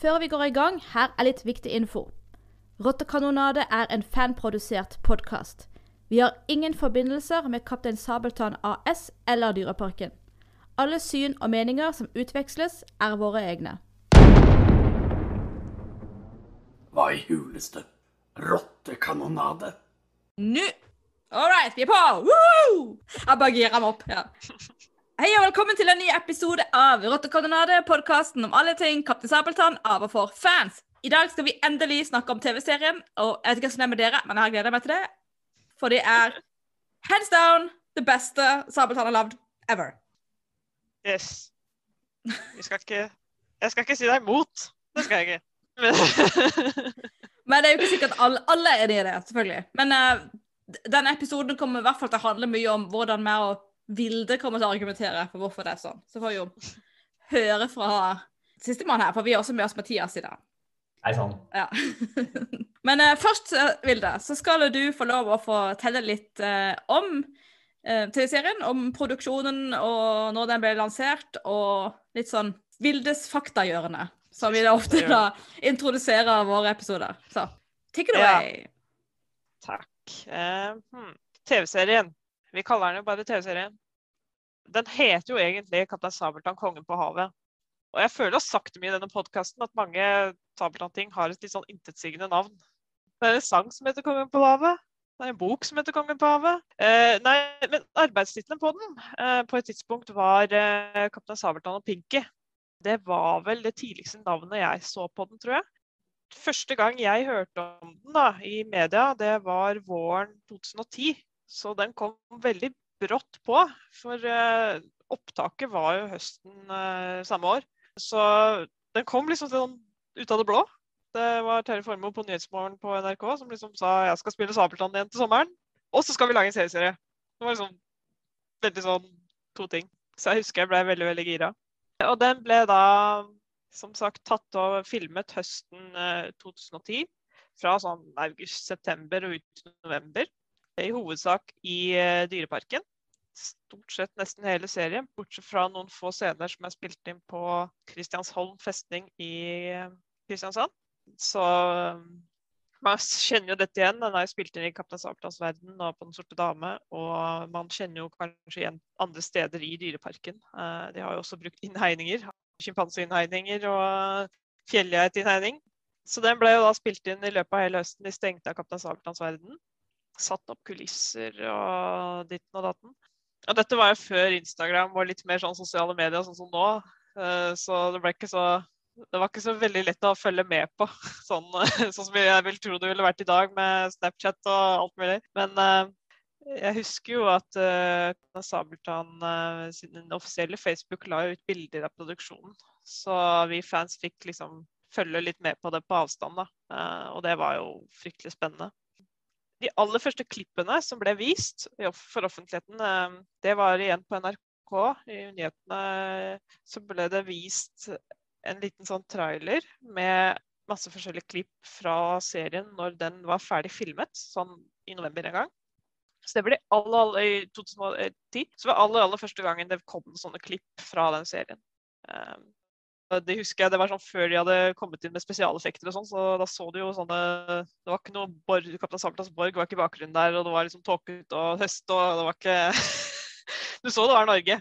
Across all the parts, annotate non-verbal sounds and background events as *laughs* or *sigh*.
Før vi går i gang, her er litt viktig info. Rottekanonade er en fanprodusert podkast. Vi har ingen forbindelser med Kaptein Sabeltann AS eller Dyreparken. Alle syn og meninger som utveksles, er våre egne. Hva i huleste? Rottekanonade? Nå! All right, vi er på! Woo! Jeg bare girer meg opp. ja. Hei og velkommen til en ny episode av Rottekoordinade, podkasten om alle ting Kaptein Sabeltann av og for fans. I dag skal vi endelig snakke om TV-serien, og jeg vet ikke hva som er med dere, men jeg gleder meg til det. For det er hands down det beste Sabeltann har lagd ever. Yes. Vi skal ikke Jeg skal ikke si deg imot. Det skal jeg ikke. Men *laughs* Men det er jo ikke sikkert alle, alle er enig i det, selvfølgelig. Men uh, denne episoden kommer i hvert fall til å handle mye om hvordan vi og Vilde kommer til å argumentere for hvorfor det er sånn. Så får vi jo høre fra sistemann her, for vi har også med oss Mathias i dag. Hei sann. Ja. *laughs* Men uh, først, eh, Vilde, så skal du få lov å fortelle litt uh, om uh, TV-serien, om produksjonen og når den ble lansert, og litt sånn Vildes faktagjørende. som vi da ofte da introduserer våre episoder. Så take it Ja. away. takk. Eh, hmm. TV-serien. Vi kaller den jo bare TV-serien. Den heter jo egentlig 'Kaptein Sabeltann kongen på havet'. Og jeg føler jeg har sagt det mye i denne podkasten at mange Sabeltann-ting har et litt sånn intetsigende navn. Det er en sang som heter 'Kongen på havet'. Det er en bok som heter 'Kongen på havet'. Eh, nei, men arbeidstittelen på den eh, på et tidspunkt var eh, 'Kaptein Sabeltann og Pinky'. Det var vel det tidligste navnet jeg så på den, tror jeg. Første gang jeg hørte om den da, i media, det var våren 2010. Så den kom veldig brått på. For eh, opptaket var jo høsten eh, samme år. Så den kom liksom sånn ut av det blå. Det var Terje Formoe på Nyhetsmorgen på NRK som liksom sa jeg skal spille Sabeltann igjen til sommeren. Og så skal vi lage en serieserie. Det var liksom veldig sånn to ting. Så jeg husker jeg ble veldig, veldig gira. Og den ble da som sagt tatt og filmet høsten eh, 2010. Fra sånn august-september og ut november. I hovedsak i eh, Dyreparken. Stort sett nesten hele serien, bortsett fra noen få scener som er spilt inn på Kristiansholm festning i eh, Kristiansand. Så eh, man kjenner jo dette igjen. Den er jo spilt inn i Kaptein Sabeltanns verden og på Den sorte dame. Og man kjenner jo kanskje igjen andre steder i Dyreparken. Eh, De har jo også brukt innhegninger. Sjimpanseinnhegninger og fjellgeitinnhegning. Så den ble jo da spilt inn i løpet av hele høsten. De stengte av Kaptein Sabeltanns verden. Satt opp kulisser og ditten og datten. Og dette var jo før Instagram og litt mer sånn sosiale medier sånn som nå. Eh, Så det ikke så det var ikke så veldig lett å følge med på, *laughs* sånn, sånn som jeg vil tro det ville vært i dag med Snapchat og alt mulig. Men eh, jeg husker jo at uh, Sabeltann uh, sin offisielle Facebook la ut bilder av produksjonen. Så vi fans fikk liksom følge litt med på det på avstand, da. Uh, og det var jo fryktelig spennende. De aller første klippene som ble vist for offentligheten, eh, det var igjen på NRK. I nyhetene så ble det vist en liten sånn trailer med masse forskjellige klipp fra serien når den var ferdig filmet, sånn i november en gang. Så det ble aller, aller, I 2010 så var aller, aller første gangen det kom sånne klipp fra den serien. Og det husker jeg, det var sånn før de hadde kommet inn med spesialeffekter og sånn, så da så du jo sånne Det var ikke noe borg, Kaptein Sabeltanns borg var ikke i bakgrunnen der, og det var liksom tåket og høst, og det var ikke *laughs* Du så det var Norge.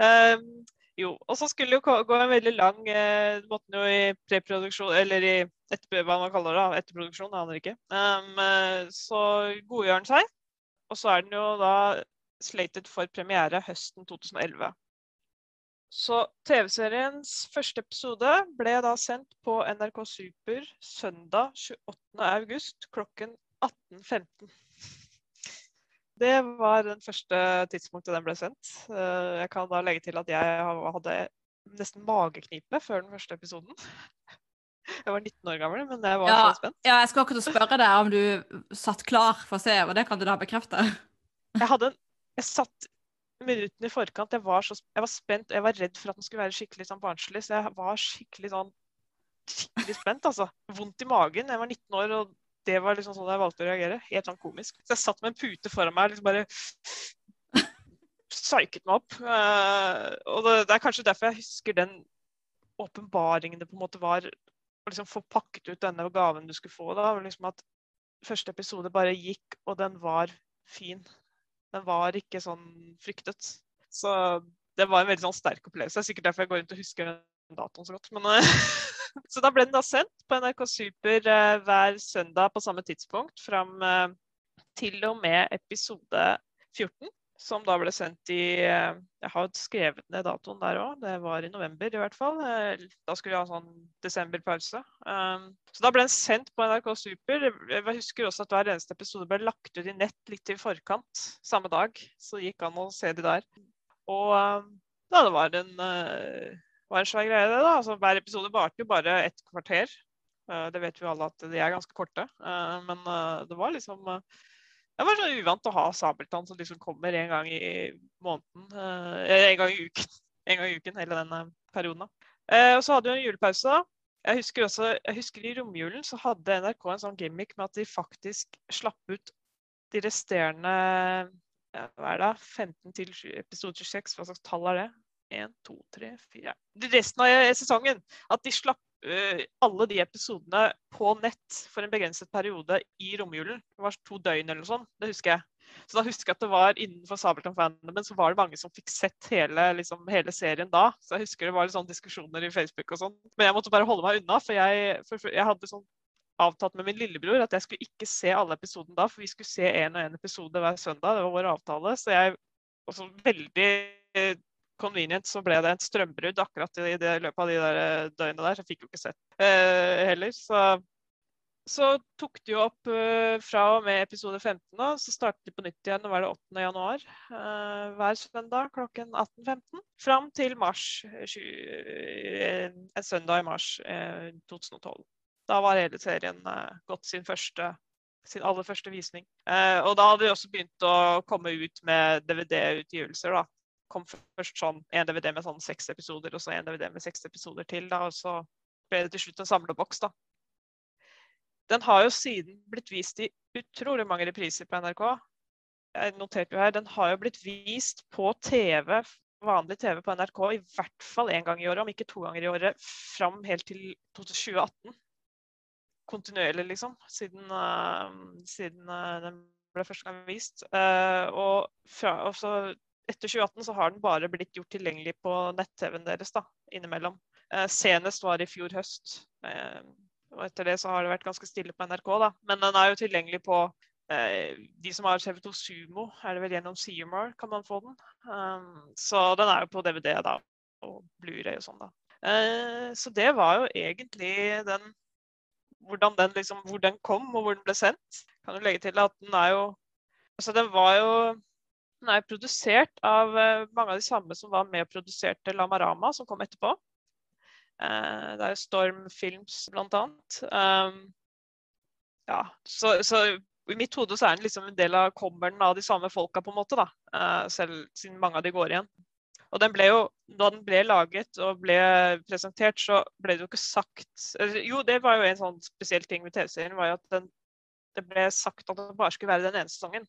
Um, jo, og så skulle det jo gå- en veldig lang eh, måtte jo i preproduksjon, eller i etter, hva man kaller det, etterproduksjon, aner ikke. Um, eh, så godgjør den seg. Og så er den jo da slated for premiere høsten 2011. Så TV-seriens første episode ble da sendt på NRK Super søndag 28. august klokken 18.15. Det var den første tidspunktet den ble sendt. Eh, Jeg kan da legge til at jeg hadde nesten mageknipe før den første episoden. *laughs* Jeg var 19 år gammel, men jeg var Ja, så spent. ja, jeg skulle akkurat spørre deg om du satt klar for å se, og det kan du da bekrefte. Jeg hadde en Jeg satt minuttene i forkant. Jeg var, så, jeg var spent. Jeg var redd for at den skulle være skikkelig sånn barnslig, så jeg var skikkelig sånn Skikkelig spent, altså. Vondt i magen. Jeg var 19 år, og det var liksom sånn jeg valgte å reagere. Helt sånn komisk. Så jeg satt med en pute foran meg liksom bare psyket meg opp. Eh, og det, det er kanskje derfor jeg husker den åpenbaringen det på en måte var å liksom få pakket ut denne gaven du skulle få. da, liksom At første episode bare gikk, og den var fin. Den var ikke sånn fryktet. Så det var en veldig sånn sterk opplevelse. Det er sikkert derfor jeg går rundt og husker den datoen så godt. Men, eh, *laughs* så da ble den da sendt på NRK Super eh, hver søndag på samme tidspunkt fram eh, til og med episode 14 som da ble sendt i eh, Jeg har skrevet ned datoen der òg, det var i november i hvert fall. Eh, Da skulle vi ha sånn desemberpause. Um, Så da ble den sendt på NRK Super. Jeg husker også at hver eneste episode ble lagt ut i nett litt i forkant samme dag. Så gikk an å se de der. Og da ja, det var en, eh, var en svær greie, det. da. Altså, hver episode varte jo bare et kvarter. Det vet vi alle at de er ganske korte. Men det var liksom eh, det var så uvant å ha Sabeltann som liksom kommer en gang i måneden. eh, en gang i uken. *laughs* En gang i uken hele denne perioden. Eh, og så hadde vi en julepause. da. Jeg husker også, jeg husker I romjulen så hadde NRK en sånn gimmick med at de faktisk slapp ut de resterende hva er det, 15 til episode 26, Hva slags tall er det? 1, 2, 3, 4 De Resten av sesongen. At de slapp eh, alle de episodene på nett for en begrenset periode i romjulen. Det var to døgn eller noe sånt. Det husker jeg. Så da husker jeg at det var innenfor Sabeltann-fandomen så var det mange som fikk sett hele, liksom, hele serien da. Så jeg husker det var litt sånn diskusjoner i Facebook og sånn. Men jeg måtte bare holde meg unna, for jeg, for, for jeg hadde sånn avtalt med min lillebror at jeg skulle ikke se alle episodene da, for vi skulle se én og én episode hver søndag. Det var vår avtale. Så jeg også veldig eh, convenient så ble det et strømbrudd akkurat i det løpet av de der eh, døgnene der. Så jeg fikk jo ikke sett eh, heller. Så, så tok de jo opp eh, fra og med episode 15, da, så startet de på nytt igjen. Nå var det 8. januar eh, hver søndag klokken 18.15. Fram til mars, eh, tjue- eh, en søndag i mars eh, 2012. Da var hele serien eh, gått sin første sin aller første visning. Eh, og da hadde de også begynt å komme ut med DVD-utgivelser. da. Kom først sånn en DVD med sånn seks episoder, og så en DVD med seks episoder til. da, Og så ble det til slutt en samleboks. da. Den har jo siden blitt vist i utrolig mange repriser på NRK. Jeg noterte jo her, Den har jo blitt vist på TV, vanlig TV på NRK i hvert fall én gang i året, om ikke to ganger i året, fram helt til 2018 kontinuerlig, liksom, siden, uh, siden uh, den ble første gang vist. Uh, og, fra, og så etter 2018 så har den bare blitt gjort tilgjengelig på nett-TV-en deres da, innimellom. senest var i fjor høst. og etter det så har det vært ganske stille på NRK, da. Men den er jo tilgjengelig på de som har TV2 Sumo, er det vel gjennom Seymour kan man få den. Um, så den er jo på DVD da, og Blu-ray og sånn, da. så det var jo egentlig den hvordan den, liksom, hvor den kom og hvor den ble sendt. Kan du legge til at den er jo Altså, den var jo Den er produsert av uh, mange av de samme som var med og produserte Lamarama, som kom etterpå. Uh, det er Storm Films, blant annet. Um, ja, så, så, i mitt hode så er den liksom en del av kommeren av de samme folka, på en måte, da. Uh, selv siden mange av de går igjen. Og den ble jo, Da den ble laget og ble presentert, så ble det jo ikke sagt Jo, det var jo en sånn spesiell ting med TV-serien. var jo at den, Det ble sagt at det bare skulle være den ene sesongen.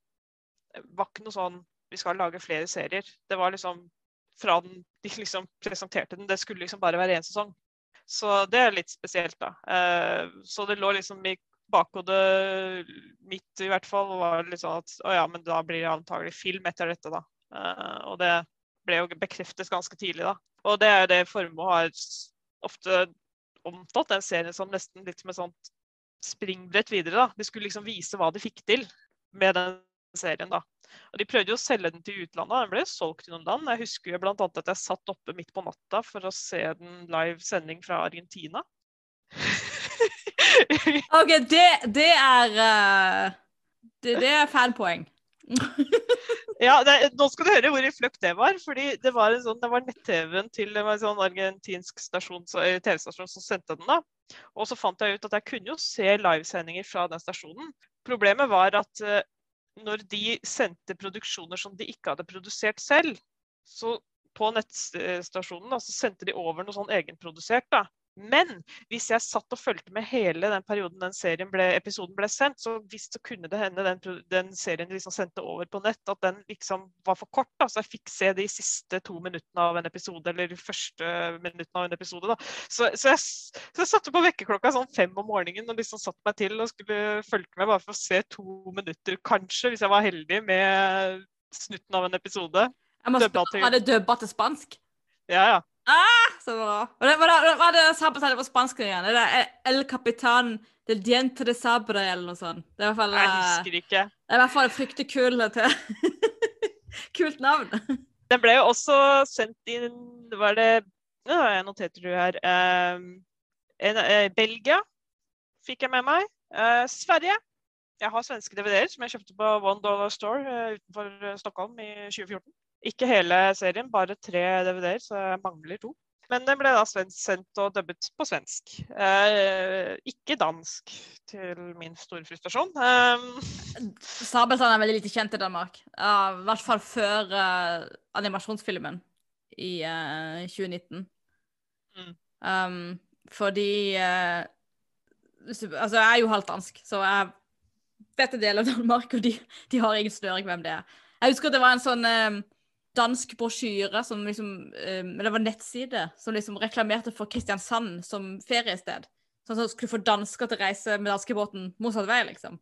Det var ikke noe sånn Vi skal lage flere serier. Det var liksom Fra den, de liksom presenterte den, det skulle liksom bare være én sesong. Så det er litt spesielt, da. Eh, så det lå liksom i bakhodet mitt i hvert fall var litt sånn at å ja, men da blir det antagelig film etter dette, da. Eh, og det ble jo bekreftet ganske tidlig. da. Og det er jo det Formoe har ofte omtalt den serien som nesten litt som et sånt springbrett videre. da. De skulle liksom vise hva de fikk til med den serien. da. Og De prøvde jo å selge den til utlandet, den ble solgt i noen land. Jeg husker jo bl.a. at jeg satt oppe midt på natta for å se den live sending fra Argentina. *laughs* OK, det, det er uh, det, det er fanpoeng. *laughs* Ja, det, Nå skal du høre hvor i fløkt det var. fordi Det var, sånn, var nett-TV-en til en sånn argentinsk TV-stasjon som sendte den. da. Og så fant jeg ut at jeg kunne jo se livesendinger fra den stasjonen. Problemet var at uh, når de sendte produksjoner som de ikke hadde produsert selv, så på nettstasjonen da, så sendte de over noe sånn egenprodusert. da. Men hvis jeg satt og fulgte med hele den perioden den serien ble, episoden ble sendt, så, hvis, så kunne det hende den, den serien de liksom sendte over på nett, at den liksom var for kort. Da. Så jeg fikk se de siste to minuttene av en episode, eller de første minuttene av en episode. Da. Så, så, jeg, så jeg satte på vekkerklokka sånn fem om morgenen og liksom satte meg til og skulle fulgte med bare for å se to minutter, kanskje, hvis jeg var heldig, med snutten av en episode. Jeg må spørre, Var det dubba til spansk? Ja, ja. Så bra. Er det, hva er det, hva er det på spansk igjen? Er det El Capitan del Diente de Sabre eller noe sånt? Det er i hvert fall, Jeg eh, husker ikke. det er i hvert fall fryktelig kul til *laughs* Kult navn. Den ble jo også sendt inn Var det Nå har jeg notert det her. Eh, en, uh, Belgia fikk jeg med meg. Uh, Sverige. Jeg har svenske DVD-er som jeg kjøpte på One Dollar Store uh, utenfor Stockholm i 2014. Ikke hele serien, bare tre DVD-er, så jeg mangler to. Men den ble da sendt og dubbet på svensk. Eh, ikke dansk, til min store frustrasjon. Eh, Sabeltann er veldig lite kjent i Danmark. Ja, I hvert fall før uh, animasjonsfilmen i uh, 2019. Mm. Um, fordi eh, Altså, jeg er jo halvt dansk, så jeg vet en del av Danmark, og de, de har ingen snøring hvem det er. Jeg husker at det var en sånn eh, dansk brosjyre som liksom eh, Eller det var nettside som liksom reklamerte for Kristiansand som feriested. Sånn at du skulle få dansker til å reise med danskebåten motsatt vei, liksom.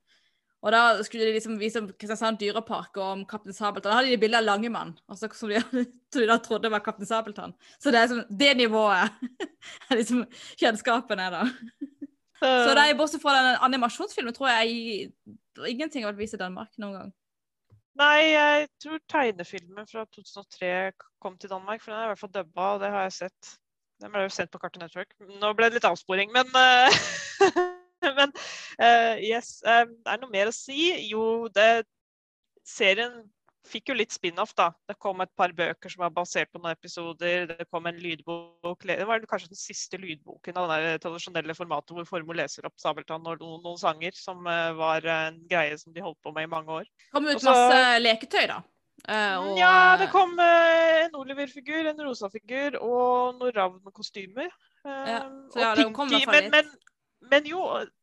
Og da skulle de liksom vise om Kristiansand dyrepark og om Kaptein Sabeltann. Da hadde de bilde av Langemann, også, som, de, *laughs* de da trodde var Kaptein Sabeltann. Så det er liksom det nivået *laughs* er liksom kjennskapen er, da. Så det er bortsett fra den animasjonsfilmen, tror jeg ingenting har vært vist i Danmark noen gang. Nei, jeg tror tegnefilmen fra 2003 kom til Danmark, for den er i hvert fall dubba, og det har jeg sett. Den ble jo sendt på Cartoon Network. Nå ble det litt avsporing, men eh, *laughs* Men uh, yes. Uh, er det noe mer å si? Jo, det Serien fikk jo litt spin-off, da. Det kom et par bøker som var basert på noen episoder. Det kom en lydbok. Det var kanskje den siste lydboken av det tradisjonelle formatet hvor Formoe leser opp Sabeltann og noen, noen sanger, som eh, var en greie som de holdt på med i mange år. kom ut Også, masse leketøy, da. Eh, og, Ja, det kom eh, en Oliver-figur, en Rosa-figur og noen ravn-kostymer. Ja, ja, og Pinky, men, men, men jo,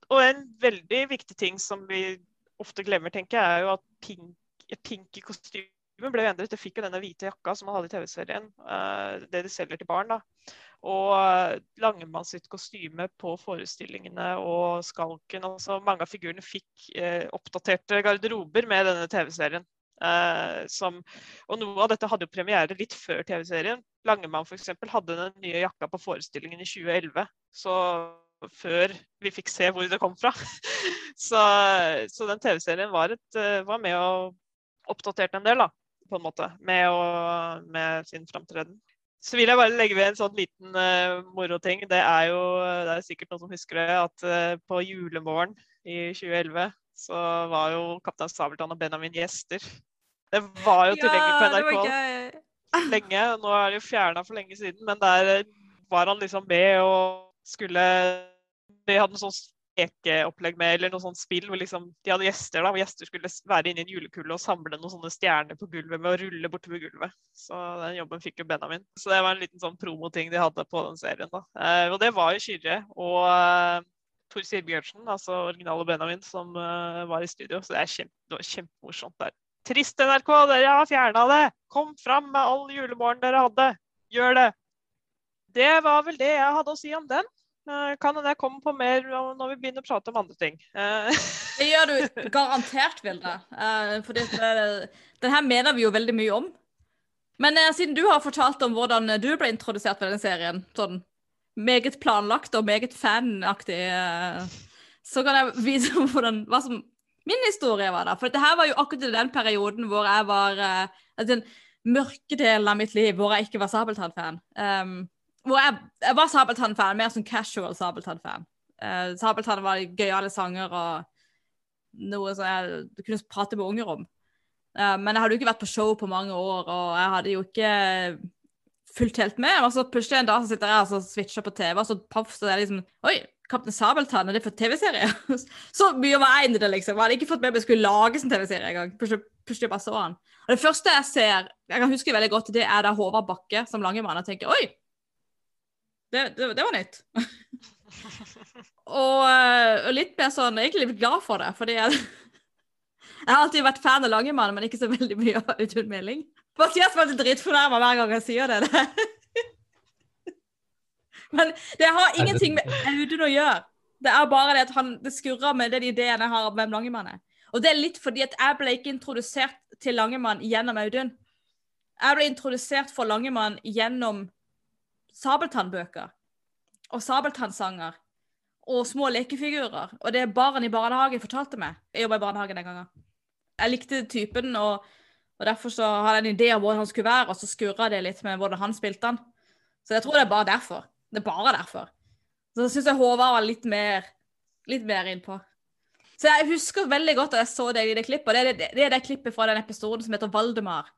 og en veldig viktig ting som vi ofte glemmer, tenker jeg, er jo at pink, Pinky kostymen ble jo endret. Det fikk jo denne hvite jakka som man hadde i TV-serien. eh, det de selger til barn. da. Og uh, Langemann sitt kostyme på forestillingene og Skalken altså Mange av figurene fikk eh, oppdaterte garderober med denne TV-serien. Uh, som, og noe av dette hadde jo premiere litt før TV-serien. Langemann eksempel, hadde den nye jakka på forestillingen i 2011. Så før vi fikk se hvor det kom fra. *laughs* så, så den TV-serien var, eh, var med og oppdaterte en del, da, på en måte, med, å, med sin framtreden. Så vil jeg bare legge ved en sånn liten uh, moroting. Det er jo det er sikkert noen som husker det, at uh, på julemorgen i 2011 så var jo Kaptein Sabeltann og Benjamin gjester. Det var jo tilgjengelig på Ja, NRK gøy. lenge. Nå er det jo fjerna for lenge siden, men der eh, var han liksom med og skulle De hadde en sånt ekeopplegg med, eller noe sånt spill hvor liksom de hadde gjester, da, hvor gjester skulle være inne i en julekule og samle noen sånne stjerner på gulvet med å rulle bortover gulvet. Så den jobben fikk jo Benjamin. Så det var en liten sånn promoting de hadde på den serien. da. Eh, og det var jo Kyrre og eh, Tor Sigbjørnsen, altså originale Benjamin, som eh, var i studio. Så det, er kjempe, var kjempemorsomt der. Trist NRK, dere har fjerna det! Kom fram med all julemorgen dere hadde! Gjør det! Det var vel det jeg hadde å si om den. Eh, Kan hende jeg kommer på mer når vi begynner å prate om andre ting. Eh, *laughs* Det gjør du garantert, Vilde. For fordi den mener vi jo veldig mye om. Men eh, siden du har fortalt om hvordan du ble introdusert ved denne serien, sånn meget planlagt og meget fanaktig, eh, så kan jeg vise hvordan, hva som min historie var da. For dette var jo akkurat i den perioden hvor jeg var altså Den mørke delen av mitt liv hvor jeg ikke var Sabeltann-fan. Um, hvor jeg, jeg var Sabeltann-fan, mer sånn casual Sabeltann-fan. Uh, Sabeltann var gøyale sanger og noe som jeg kunne prate med unger om. Uh, men jeg hadde jo ikke vært på show på mange år, og jeg hadde jo ikke fulgt helt med. Og så plutselig en dag så sitter jeg og switcher på TV, og så paff, så er det liksom Oi, Kaptein Sabeltann, er det for TV-serie? *laughs* så mye var jeg inni det, liksom. Jeg hadde ikke fått med meg at jeg skulle lage en TV-serie engang. Plutselig, plutselig bare så han. Og det første jeg ser, jeg kan huske veldig godt, det er da Håvard Bakke som Langemann. og tenker oi, Det, det, det var nytt. og, eh, og litt mer sånn Egentlig litt glad for det, fordi jeg, *laughs* jeg har alltid vært fan av Langemann, men ikke så veldig mye av Audun Meling. Mathias var dritfornærma hver gang jeg sier det. *laughs* men det har ingenting med Audun å gjøre. Det er bare det at han, det skurrer med den ideen jeg har om hvem Langemann er. Og det er litt fordi at jeg ble ikke introdusert til Langemann gjennom Audun. Jeg ble introdusert for Langemann gjennom Sabeltann-bøker og Sabeltann-sanger og små lekefigurer. Og det barn i barnehagen fortalte meg. Jeg jobba i barnehagen den gangen. Jeg likte typen, og, og derfor så hadde jeg en idé om hvordan han skulle være, og så skurra det litt med hvordan han spilte han. Så jeg tror det er bare derfor. Det er bare derfor. Så syns jeg Håvard var litt mer, litt mer innpå. Så jeg husker veldig godt at jeg så det i det klippet. Det er det, det er det klippet fra den episoden som heter Valdemar.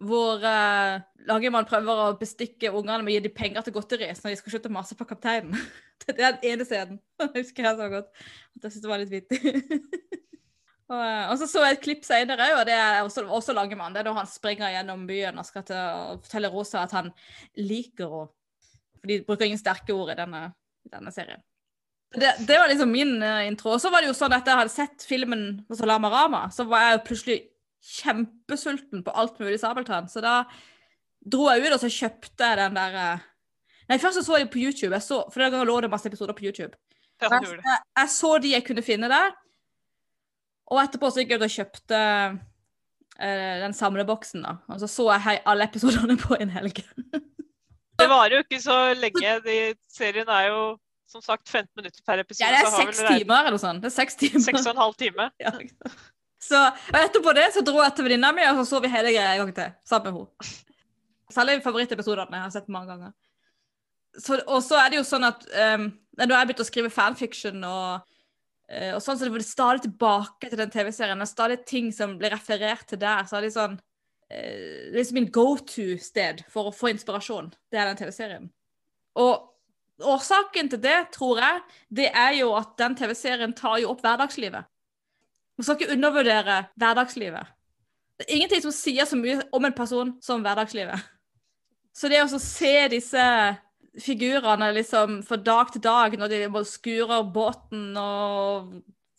Hvor uh, Langemann prøver å bestikke ungene med å gi dem penger til godteri når de skal slutte å mase på kapteinen. *laughs* det er den ene scenen. *laughs* Jeg husker jeg så godt. Jeg syntes det var litt vittig. *laughs* og, uh, og, så så jeg et klipp senere, og det er også, også Langemann. Det er da han springer gjennom byen og skal til fortelle Rosa at han liker henne. For de bruker ingen sterke ord i denne, denne serien. Det, det, var liksom min uh, intro. Og så var det jo sånn at jeg hadde sett filmen på Lama Rama, så var jeg jo plutselig kjempesulten på alt mulig Sabeltann. Så da dro jeg ut og så kjøpte jeg den der uh... Nei, først så, så jeg på YouTube, jeg så, for den gangen lå det masse episoder på YouTube. Jeg, jeg, så de jeg kunne finne der. Og etterpå så gikk jeg ut og kjøpte uh, den samleboksen, da. Og så så jeg alle episodene på en helg. *laughs* det varer jo ikke så lenge. De, serien er jo som sagt 15 minutter per episode. Ja, det er seks timer eller noe sånt. Det er seks timer. Seks og en halv time. *laughs* Ja. Så, og etterpå det så dro jeg til venninna mi, og så så vi hele greia en gang til. Sammen med henne. Særlig favorittepisodene jeg har sett mange ganger. Så, og så er det jo sånn at um, har jeg begynte å skrive fanfiction og, uh, og sånn, så det var stadig tilbake til den TV-serien. Det er stadig ting som blir referert til der. Så er det sånn uh, liksom min go to-sted for å få inspirasjon. Det er den TV-serien. Og Årsaken til det, tror jeg, det er jo at den TV-serien tar jo opp hverdagslivet. Man skal ikke undervurdere hverdagslivet. Det er ingenting som sier så mye om en person som hverdagslivet. Så det å se disse figurene liksom fra dag til dag, når de skurer båten og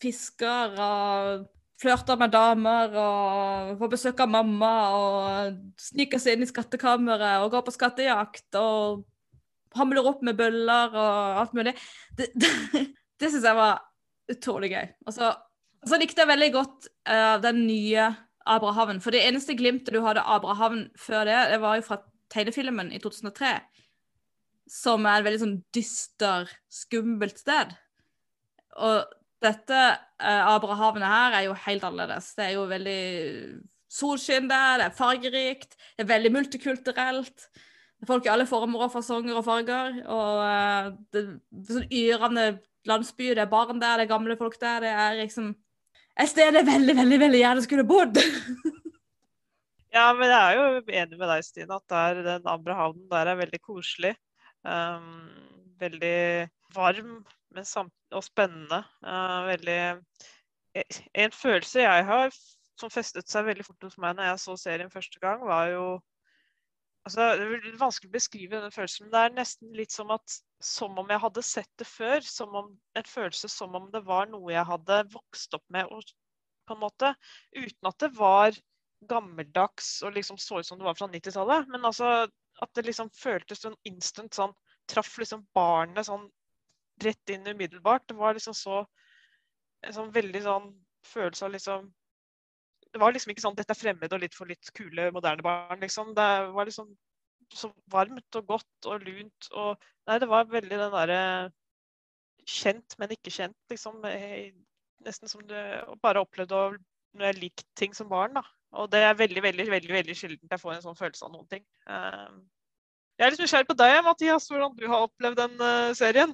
fisker og flørter med damer og får besøk av mamma og sniker seg inn i skattkammeret og går på skattejakt og hamler opp med bøller og alt mulig. Det, *laughs* det, det syns jeg var utrolig gøy. Og så, likte jeg veldig godt uh, den nye Abrahavn. For det eneste glimtet du hadde Abrahavn før det, det var jo fra tegnefilmen i 2003. Som er et veldig sånn dyster, skummelt sted. Og dette uh, Abrahavnet her er jo helt annerledes. Det er jo veldig solskinn der, det er fargerikt, det er veldig multikulturelt Det er folk i alle former og fasonger og farger. Og uh, det er sånn yrende landsby, det er barn der, det er gamle folk der. Det er liksom et sted jeg veldig, veldig, veldig gjerne skulle bodd. ja, men jeg er jo enig med deg, Stine, at der, den Abrahavnen der er veldig koselig. Um, veldig varm og spennende. Uh, veldig En følelse jeg har som festet seg veldig fort hos meg når jeg så serien første gang, var jo altså, Det er vanskelig å beskrive denne følelsen, men det er nesten litt som at som om jeg hadde sett det før. Som om, en følelse som om det var noe jeg hadde vokst opp med, og, på en måte, uten at det var gammeldags og liksom så ut som det var fra 90-tallet. Men altså at det liksom føltes sånn instant sånn Traff liksom barnet sånn rett inn umiddelbart. Det var liksom så En sånn veldig sånn følelse av liksom det var liksom ikke sånn dette er fremmed og litt for litt kule, moderne barn. liksom. Det var liksom så varmt og godt og lunt. og Nei, det var veldig den derre kjent, men ikke kjent, liksom. Nesten som du bare opplevde å når jeg likte ting som barn. da. Og det er veldig veldig, veldig, veldig sjeldent jeg får en sånn følelse av noen ting. Ehm, jeg er litt nysgjerrig på deg, Mathias, hvordan du har opplevd den eh, serien.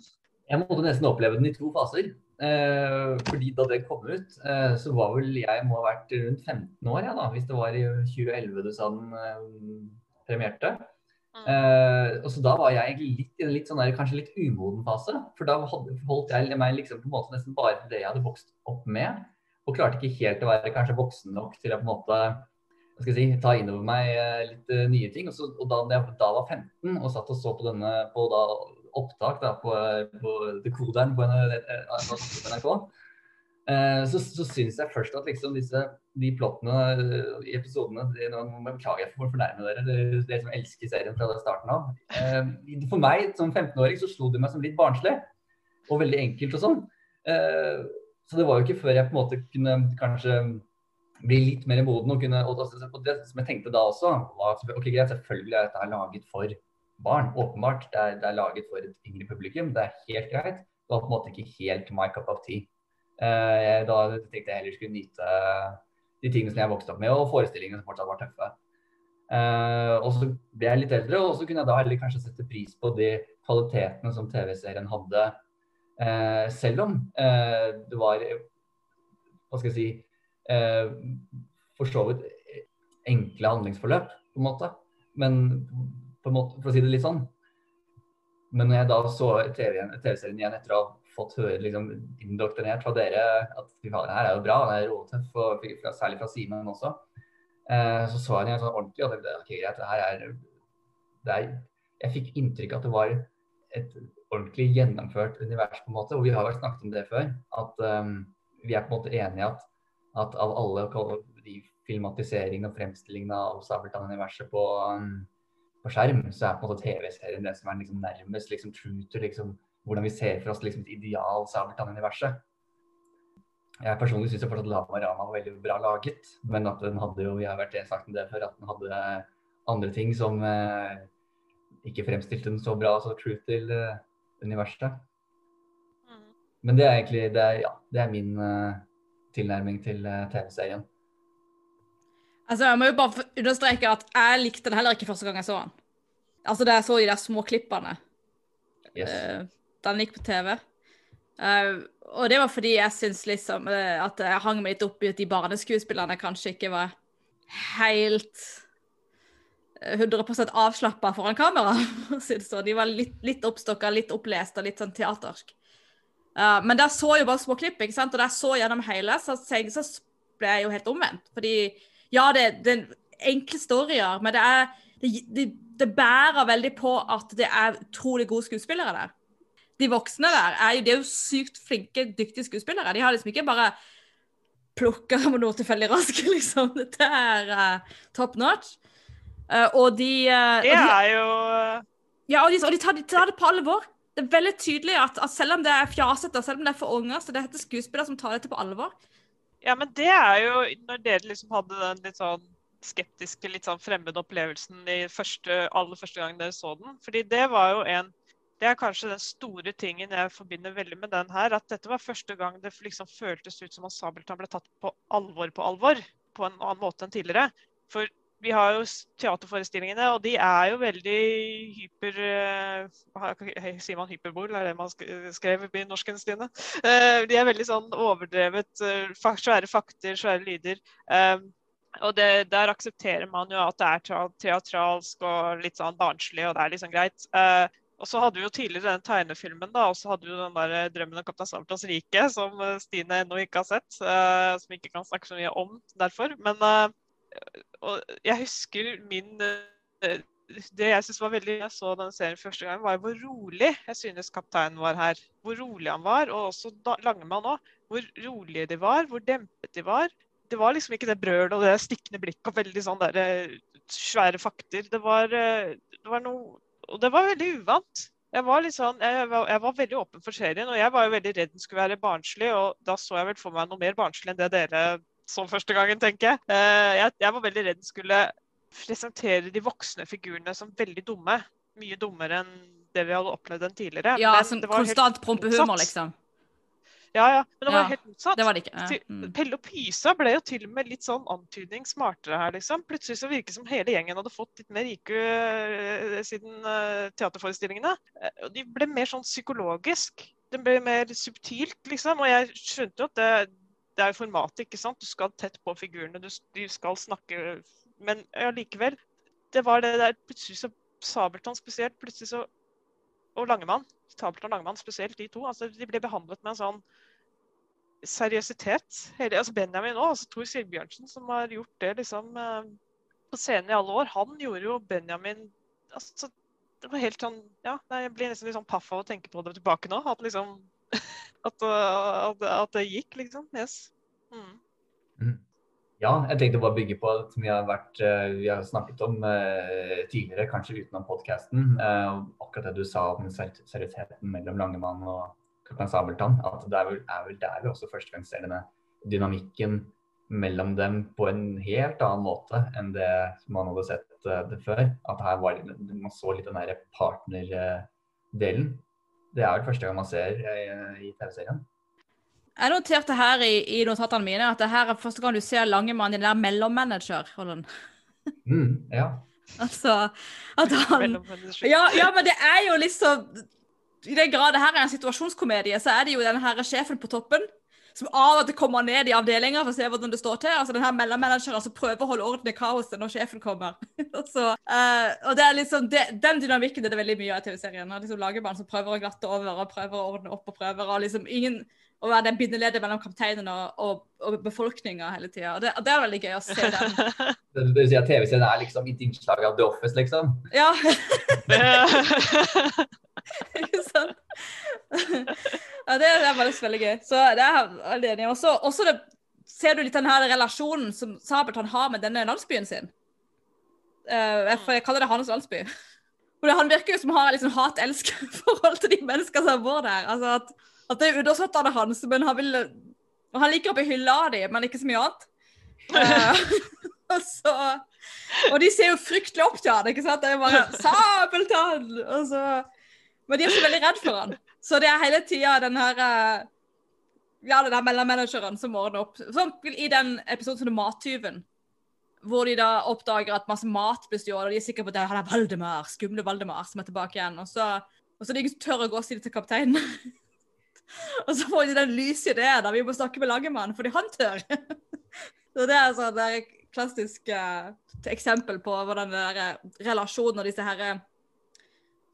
Jeg måtte nesten oppleve den i to faser. Eh, fordi da det kom ut, eh, så var vel jeg må ha vært rundt 15 år, ja, da, hvis det var i 2011 du sa den eh, premierte. Eh, og så da var jeg litt i en litt sånn der, kanskje litt umoden fase. For da holdt jeg meg liksom på en måte nesten bare til det jeg hadde vokst opp med. Og klarte ikke helt å være kanskje voksen nok til å på en måte hva skal jeg si, ta inn over meg litt uh, nye ting. Og, så, og da jeg da var 15 og satt og så på denne på da opptak da, på, på dekoderen på NRK, eh, så, så syns jeg først at liksom disse de plottene i episodene det, Nå beklager jeg for å fornærme dere, dere, som elsker serien fra starten av. Eh, for meg som 15-åring så slo det meg som litt barnslig og veldig enkelt og sånn. Eh, så det var jo ikke før jeg på en måte kunne kanskje bli litt mer moden og kunne og det som jeg tenkte da også, var ok, greit, selvfølgelig er dette laget for barn. Åpenbart. Det er, det er, laget for et yngre publikum. Det er helt greit. Det var på en måte ikke helt my cup of tea. Uh, da tenkte jeg heller skulle nyte de tingene som jeg vokste opp med, og forestillingene som fortsatt var tøffe. Uh, og så ble jeg litt eldre, og så kunne jeg da heller kanskje sette pris på de kvalitetene som TV-serien hadde. Uh, selv om det var Hva skal jeg si eh, for så vidt enkle handlingsforløp, på en måte. Men på en måte, for å si det litt sånn. Men når jeg da så TV-serien TV igjen etter å ha fått høre liksom, indoktrinert fra dere at fy faen, her er jo bra, det er råtøff, og særlig fra Simen også, eh, så så jeg den sånn ordentlig at tenkte ok, greit, det her er, det er Jeg fikk inntrykk av at det var et ordentlig gjennomført univers, på en måte. Og vi har vært snakket om det før, at um, vi er på en måte enige at at av alle de filmatiseringene og fremstillingene av Sabeltann-universet på, um, på, skjerm, så er på en måte TV-serien det som er liksom nærmest liksom, true to liksom, hvordan vi ser for oss liksom, et ideal Sabeltann-universet. Jeg personlig syns fortsatt Lama Rama var veldig bra laget, men at den hadde jo, vi har vært sagt om det før, at den hadde andre ting som eh, ikke fremstilte den så bra så true til eh, universet. Mm. Men det er egentlig det er, ja, det er min eh, tilnærming til eh, TV-serien. Altså, Jeg må jo bare understreke at jeg likte den heller ikke første gang jeg så den. Altså da jeg så de der små klippene yes. uh, den gikk på TV. Uh, og det var fordi jeg syns liksom uh, at jeg hang meg litt opp i at de barneskuespillerne kanskje ikke var helt 100% avslappa foran kamera. *laughs* De var litt, litt oppstokka, litt opplest og litt sånn teatersk. Uh, men der så jeg jo bare små klipp, ikke sant? og der så gjennom hele, så, så ble jeg jo helt omvendt. Fordi ja, det, det er enkle storyer, men det, er, det, det, det, bærer veldig på at det er utrolig gode skuespillere der. De voksne der er jo, de er jo sykt flinke, dyktige skuespillere. De har liksom ikke bare plukka med noe tilfeldig raskt, *laughs* liksom. Dette er uh, top notch. Uh, og de uh, Det er jo Ja, og de, og de, tar, de tar det på alvor det er veldig tydelig at, at, selv om det er fjasete, selv om det er for unger, så det heter skuespillere som tar dette på alvor. Ja, men det er jo når dere liksom hadde den litt sånn skeptiske, litt sånn fremmede opplevelsen i første, aller første gang dere så den. Fordi det var jo en Det er kanskje den store tingen jeg forbinder veldig med den her. At dette var første gang det liksom føltes ut som at Sabeltann ble tatt på alvor på alvor. På en annen måte enn tidligere. For vi har jo teaterforestillingene, og de er jo veldig hyper uh, Sier man hyperbol? Er det man skrev i norsken, Stine? Uh, de er veldig sånn overdrevet. Uh, svære fakter, svære lyder. Og det, der aksepterer man jo at det er teatralsk og litt sånn barnslig, og det er liksom greit. Og så hadde vi jo tidligere den tegnefilmen, da, og så hadde vi den der 'Drømmen om Kaptein Sabeltanns rike', som Stine ennå ikke har sett. som vi ikke kan snakke så mye om derfor. Men og jeg husker min eh, Det jeg syns var veldig jeg så denne serien første gang, var hvor rolig jeg synes kapteinen var her. Hvor rolig han var, og også Langemann òg. Hvor rolige de var, hvor dempet de var. Det var liksom ikke det brølet og det stikkende blikket og veldig sånn der, eh, svære fakter. Det var, eh, det var noe Og det var veldig uvant. Jeg var, sånn, jeg, var, jeg var, veldig åpen for serien, og jeg var jo veldig redd den skulle være barnslig. Og da så jeg vel for meg noe mer barnslig enn det dere som første gangen, tenker jeg. Eh, jeg. Jeg var veldig redd skulle presentere de voksne figurene som veldig dumme. Mye dummere enn det vi hadde opplevd den tidligere. Ja, som konstant prompehumor, liksom. Ja, ja. Men det var ja, helt motsatt. Det var det ikke. Ja. Mm. Pelle og Pysa ble jo til og med litt sånn antydning smartere her, liksom. Plutselig så virket det som hele gjengen hadde fått litt mer IQ uh, siden uh, teaterforestillingene. De ble mer sånn psykologisk. Det ble mer subtilt, liksom. Og jeg skjønte jo at det, det er jo formatet, ikke sant. Du skal tett på figurene, du, du skal snakke Men allikevel. Ja, det var det der plutselig så Sabeltann spesielt, plutselig så Og Langemann. Sabeltann og Langemann spesielt, de to. altså De ble behandlet med en sånn seriøsitet. Hele, altså Benjamin òg, altså Tor Sigbjørnsen, som har gjort det liksom eh, på scenen i alle år, han gjorde jo Benjamin altså det var helt sånn Ja, jeg blir nesten litt sånn paff av å tenke på det tilbake nå. At liksom At, at, at det gikk, liksom. Yes. Mm. Ja, jeg tenkte bare å bygge på at vi har, vært, eh, vi har snakket om eh, tidligere, kanskje utenom podkasten. akkurat det du sa om ser- seriøsiteten mellom Langemann og Kaptein Sabeltann. At det er vel, er vel der vi også først og fremst ser denne dynamikken mellom dem på en helt annen måte enn det man hadde sett eh, det før. At her var man så litt den der partnerdelen. Det er vel første gang man ser eh, i TV-serien. Jeg noterte her i, i notatene mine at det her er første gang du ser Langemann i den der mellommanager-rollen. *laughs* Mm, ja. Altså at han ja, ja, men det er jo liksom I den grad det her er en situasjonskomedie, så er det jo den her sjefen på toppen som av og til kommer ned i avdelinga for å se hvordan det står til. Altså den her mellommanageren som prøver å holde orden i kaoset når sjefen kommer. *laughs* så, uh, og det er liksom det, Den dynamikken det er det veldig mye av i TV-serien. Liksom Lagerbarn som prøver å glatte over og prøver å ordne opp og prøver og liksom ingen å være den bindeleddet mellom kapteinen og, og, og befolkninga hele tida. Det- det er veldig gøy å se den. *laughs* Det, du vil si at TV-serien er liksom et innslag av The Office, liksom. Ja, *laughs* ikke sant? Ja, det er bare veldig gøy. Så det er veldig enig. Også, også det, ser du litt den her relasjonen som Sabeltann har med denne landsbyen sin. Uh, jeg, jeg kaller det hans landsby. For det- han virker jo som har liksom hat-elsk-forhold til de menneskene som bor der. Altså at, at det er undersåttene hans, men han vil Han liker oppi hylla di, men ikke så mye annet. Uh, *laughs* og så Og de ser jo fryktelig opp til han, ikke sant? Det er bare 'Sabeltann!' Og så Men de er så veldig redd for han. Så det er hele tida den her eh, Ja, den der mellommanageren som ordner opp. Sånn i den episoden som er Mattyven. Hvor de da oppdager at masse mat blir stjålet, og de er sikre på at det er Valdemar, skumle Valdemar som er tilbake igjen. Og så, og så er det ingen som tør å gå og si det til kapteinen. *laughs* og så får de den lyse ideen da vi må snakke med Langemann, fordi han tør. *laughs* så det er sånn det er et klassisk uh, eksempel på hvordan den der eh, relasjonen og disse herre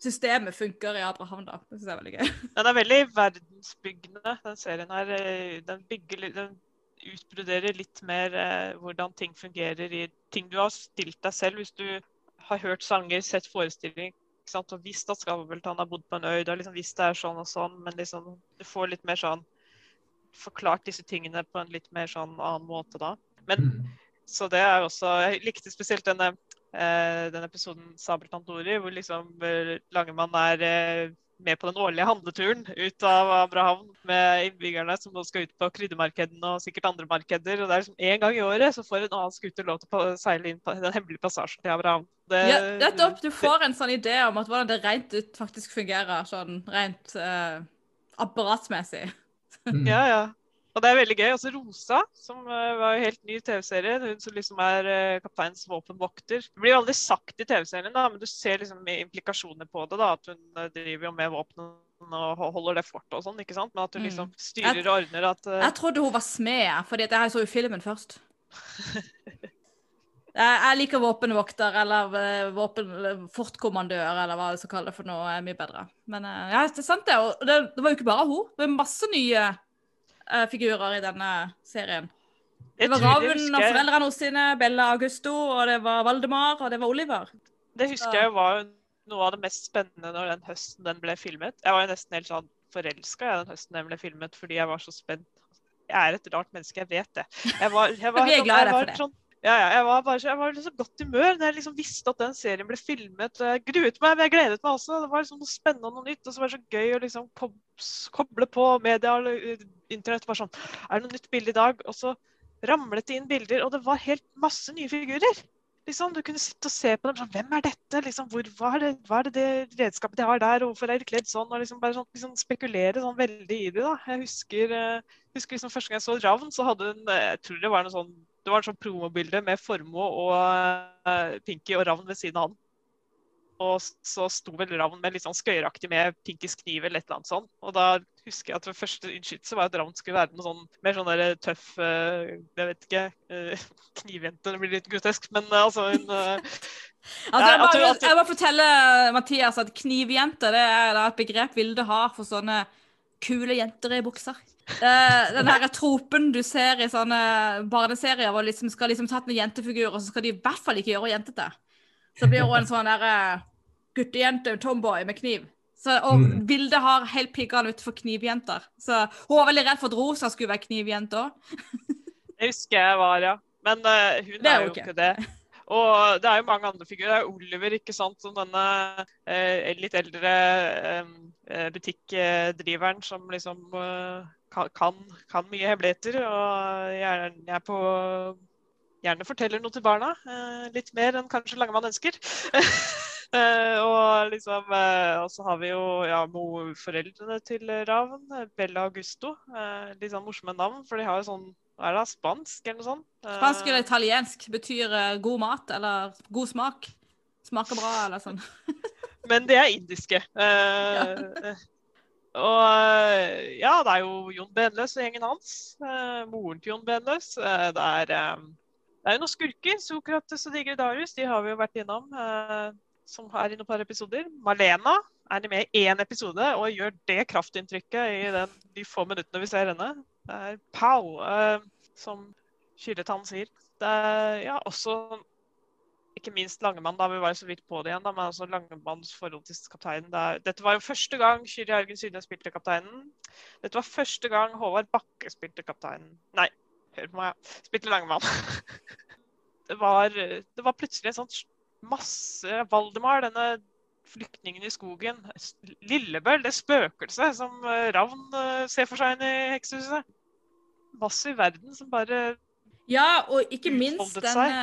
systemet funker i Abraham. da. Det synes jeg er veldig gøy. *laughs* Den er veldig verdensbyggende, den serien her. Eh, Den, bygger, den utbroderer litt mer eh, hvordan ting fungerer i ting du har stilt deg selv. Hvis du har hørt sanger, sett forestilling ikke sant? og visst at Skavlan har bodd på en øy, du har liksom visst det er sånn og sånn, men liksom, du får litt mer sånn forklart disse tingene på en litt mer sånn annen måte da. Men Mm. så det er også Jeg likte spesielt denne, den episoden Sabeltann Dori, hvor liksom eh, Langemann er eh, med på den årlige handleturen ut av Abraham med innbyggerne som nå skal ut på kryddermarkedene og sikkert andre markeder. Og det er liksom En gang i året så får en annen scooter lov til å seile inn på den hemmelige passasjen til Abraham. Det, Ja, nettopp. Du får en sånn idé om at hvordan det rent ut faktisk fungerer, sånn rent eh, apparatsmessig. Mm. Ja, ja. Og det er veldig gøy. Også Rosa, som eh, var jo helt ny i TV-serien. Hun som liksom er uh, kapteinens våpenvokter. Det blir jo aldri sagt i TV-serien, da, men du ser liksom implikasjoner på det. da, At hun eh, driver jo med våpen og holder det fortet og sånn. ikke sant? Men at hun Mm. liksom styrer og ordner at uh... Jeg trodde hun var smed, fordi jeg så jo filmen først. *laughs* Jeg, liker våpenvokter eller eh, våpen, eller fortkommandør eller hva det skal kalle det for noe, er mye bedre. Men eh, ja, det er sant det. Og det, det var jo ikke bare hun. Det var masse nye eh, figurer i denne serien. Det var Ravn og jeg- foreldrene sine, Bella Augusto, og det var Valdemar, og det var Oliver. Det husker jeg var noe av det mest spennende når den høsten den ble filmet. Jeg var jo nesten helt sånn forelska den høsten den ble filmet, fordi jeg var så spent. Jeg er et rart menneske, jeg vet det. Jeg var, jeg *laughs* var, i jeg deg for var det. Sånn, ja, ja, jeg var bare så, jeg var så godt humør når jeg liksom visste at den serien ble filmet. Jeg gruet meg, men jeg gledet meg også. Det var liksom noe spennende og noe nytt. Og så var det så gøy å liksom koble på media og eh, internett. Bare sånn Er det noe nytt bilde i dag? Og så ramlet det inn bilder, og det var helt masse nye figurer. Liksom, du kunne sitte og se på dem sånn Hvem er dette? Liksom, hvor, hva, er det, hva er det det redskapet de har der? Hvorfor er de kledd sånn? Og liksom bare sånn, liksom spekulere sånn veldig i det. da. Jeg husker, uh, husker liksom første gang jeg så Ravn, så hadde hun eh, Jeg tror det var noe sånn det var en sånn promobilde med Formoe og eh, Pinky og Ravn ved siden av han. Og så sto vel Ravn med litt sånn skøyeraktig med Pinkys kniv eller et eller annet sånt. Og da husker jeg at det første innskytelse var at Ravn skulle være noe sånn mer sånn der tøff eh, Jeg vet ikke. eh, *laughs* knivjente. Det blir litt grotesk, men eh, altså hun eh, *laughs* Altså, jeg, bare, jeg, jeg må fortelle Mathias at knivjente det er et begrep Vilde har for sånne kule jenter i bukser. Eh, den her tropen du ser i sånne barneserier hvor liksom skal liksom tatt med jentefigurer, og så skal de i hvert fall ikke gjøre jentete. Så blir hun en sånn derre guttejente, tomboy, med kniv. Så, og Mm. Vilde har helt piggene utenfor knivjenter. Så hun var veldig redd for at Rosa skulle være knivjente òg. Det husker jeg var, ja. Men uh, hun Det er er jo ikke. ikke det. Og det er jo mange andre figurer. Det er Oliver, ikke sant, som denne eh, litt eldre eh, eh, butikkdriveren som liksom eh, kan, kan, mye hemmeligheter. Og gjerne, er på, gjerne forteller noe til barna. eh, litt mer enn kanskje Langemann ønsker. *laughs* Eh, og liksom eh, så har vi jo ja, foreldrene til Ravn, Bella og Augusto. Eh, litt sånn morsomme navn, for de har jo sånn er det, spansk eller noe sånt? Spansk eller italiensk betyr god mat eller god smak. Smaker bra eller sånn. *laughs* Men de er indiske. Eh, Og eh, ja, det er jo Jon Benløs og gjengen hans. Eh, moren til Jon Benløs. Eh, det, er, eh, det er jo noen skurker. Sokrates og Digre Darius, de har vi jo vært innom. Eh, som er i noen par episoder. Malena er med i én episode og gjør det kraftinntrykket i den, de få minuttene vi ser henne. Det er pow, eh, som Kyrretann sier. Det er ja, også ikke minst Langemann, da vi var så vidt på det igjen, da, men altså Langemanns forhold til kapteinen. Er, dette var jo første gang Kyrre Haugen Synnes spilte kapteinen. Dette var første gang Håvard Bakke spilte kapteinen. Nei, hør på meg, spilte Langemann. *laughs* det, var, det var plutselig en sånn masse Valdemar, denne flyktningen i skogen. Lillebøll, det spøkelset som eh, Ravn eh, ser for seg inne i heksehuset. Massiv verden som bare Ja, og ikke minst denne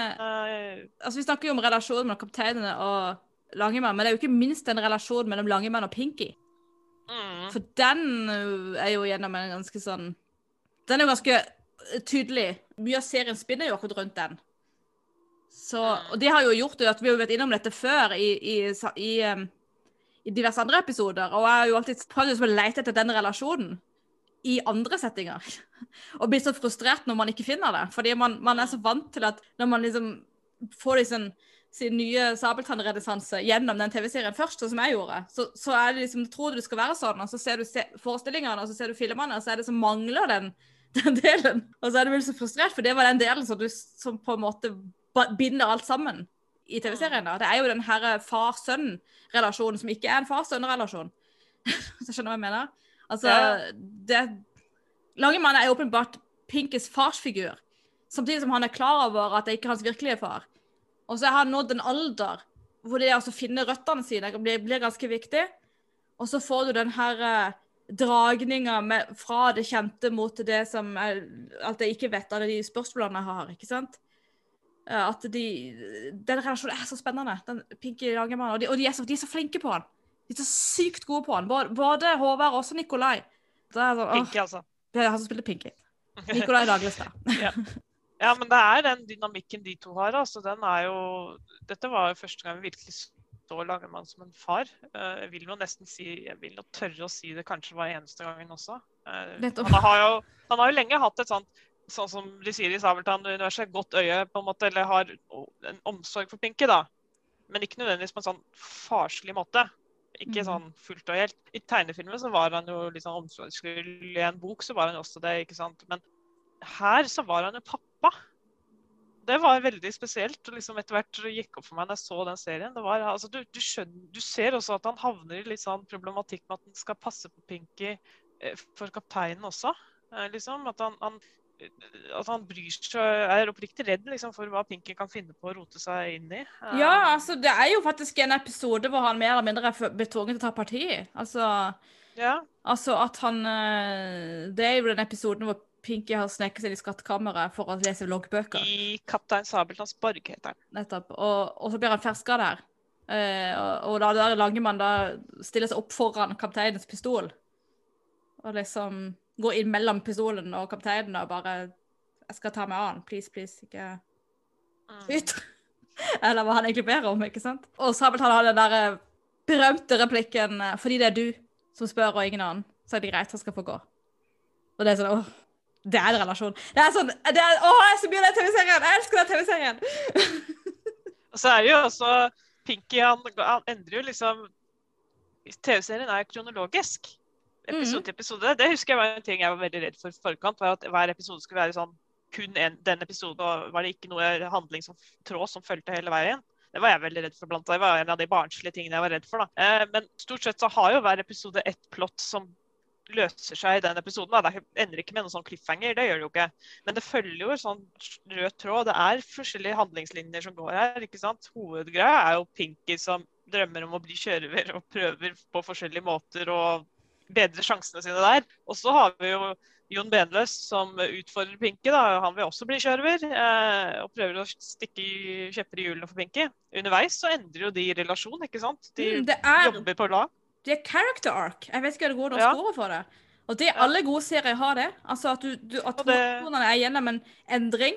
altså Vi snakker jo om relasjonen mellom kapteinene og Langemann, men det er jo ikke minst den relasjonen mellom Langemann og Pinky. mm. For den uh, er jo gjennom en ganske sånn Den er jo ganske uh, tydelig. Mye av serien spinner jo akkurat rundt den. Så, og det har jo gjort at vi har vært innom dette før i, i, i, um, i diverse andre episoder. Og jeg har jo alltid prøvd liksom å lete etter den relasjonen i andre settinger. Og blir så frustrert når man ikke finner det. Fordi man, man er så vant til at når man liksom får liksom sin nye sabeltannrenessanse gjennom den TV-serien først, som jeg gjorde, så, så er det liksom, tror du det skal være sånn, og så ser du se forestillingene, og så ser du filmene, og så er det som mangler den, *laughs* den delen. Og så er du vel så frustrert, for det var den delen som, du, som på en måte binder alt sammen i TV-serien. Det er jo den her far-sønn-relasjonen som ikke er en far-sønn-relasjon. *laughs* Så skjønner du hva jeg mener? Altså, det Langemann er åpenbart Pinkes farsfigur, samtidig som han er klar over at det ikke er hans virkelige far. Og så har han nådd en alder hvor det altså å finne røttene sine blir, blir ganske viktig. Og så får du den her eh, dragninga fra det kjente mot det som er, alt jeg ikke vet, alle de spørsmålene jeg har. ikke sant? Eh, At de, Den relasjonen er så spennende. den Pinky Langemann. Og, de, og de, er så, de er så flinke på han. De er så sykt gode på han. Både, både Håvard og også Nikolai. Det sånn, Pinky, altså. det er han som spiller Pinky. Nikolai Daglestad. *laughs* Ja, men det er den dynamikken de to har. altså den er jo, Dette var jo første gang vi virkelig så Langemann som en far. Eh, Jeg vil jo nesten si, jeg vil jo tørre å si det kanskje var eneste gangen også. Eh, Han har jo, han har jo lenge hatt et sånt, sånn som de sier i Sabeltann-universet, godt øye på en måte, eller har en omsorg for Pinky, da. Men ikke nødvendigvis på en sånn farslig måte. Ikke Mhm. sånn fullt og helt. I tegnefilmen så var han jo litt sånn omsorgsfull. I en bok så var han også det, ikke sant. Men her så var han jo pappa. Det var veldig spesielt. og liksom Etter hvert gikk opp for meg når jeg så den serien. Det var, altså, du, du, skjønner, du ser også at han havner i litt sånn problematikk med at han skal passe på Pinky eh, for kapteinen også. Eh, liksom, At han, han, eh, at han bryr seg, er oppriktig redd liksom, for hva Pinky kan finne på å rote seg inn i. Eh, Ja, altså, det er jo faktisk en episode hvor han mer eller mindre er betvunget til å ta parti. Altså, ja. altså at han eh, Det er jo den episoden hvor Pinky har sneket seg i skattkammeret for å lese loggbøker. I 'Kaptein Sabeltanns borg' heter den. Nettopp. Og, og så blir han ferska der. Eh, og, og da der Langemann da stiller seg opp foran kapteinens pistol. Og liksom går inn mellom pistolen og kapteinen og bare 'Jeg skal ta meg av han. Please, please, ikke ut. *laughs* Eller hva han egentlig ber om, ikke sant? Og Sabeltann har den der eh, berømte replikken eh, 'Fordi det er du som spør, og ingen annen, så er det greit, han skal få gå'. Og det er sånn åh, Det er en relasjon. Det er sånn det er, Åh, jeg er så mye av den TV-serien! Jeg elsker den TV-serien! Og så er det jo også Pinky han, han endrer jo liksom TV-serien er kronologisk. Episode til episode. Det husker jeg var en ting jeg var veldig redd for i forkant. var at Hver episode skulle være sånn kun en, den episoden, og var det ikke noe handling som tråd som fulgte hele veien. Det var jeg veldig redd for blant annet. Det var en av de barnslige tingene jeg var redd for. da. Eh, men stort sett så har jo hver episode ett plott som løser seg i den episoden. Da. Det ender ikke med noen sånn cliffhanger, det gjør det jo ikke. Men det følger jo en sånn rød tråd. Det er forskjellige handlingslinjer som går her. ikke sant? Hovedgreia er jo Pinky som drømmer om å bli kjørever og prøver på forskjellige måter å bedre sjansene sine der. Og så har vi jo Jon Benløs som utfordrer Pinky. da, Han vil også bli sjørøver. eh, og prøver å stikke i- kjepper i hjulene for Pinky. Underveis så endrer jo de relasjon, ikke sant? De Mm, er jobber på lag. det er character arc. Jeg vet ikke hva det går norske Ja. score for det. Og det alle gode serier har det. Altså at, du, du, at det- er gjennom en endring.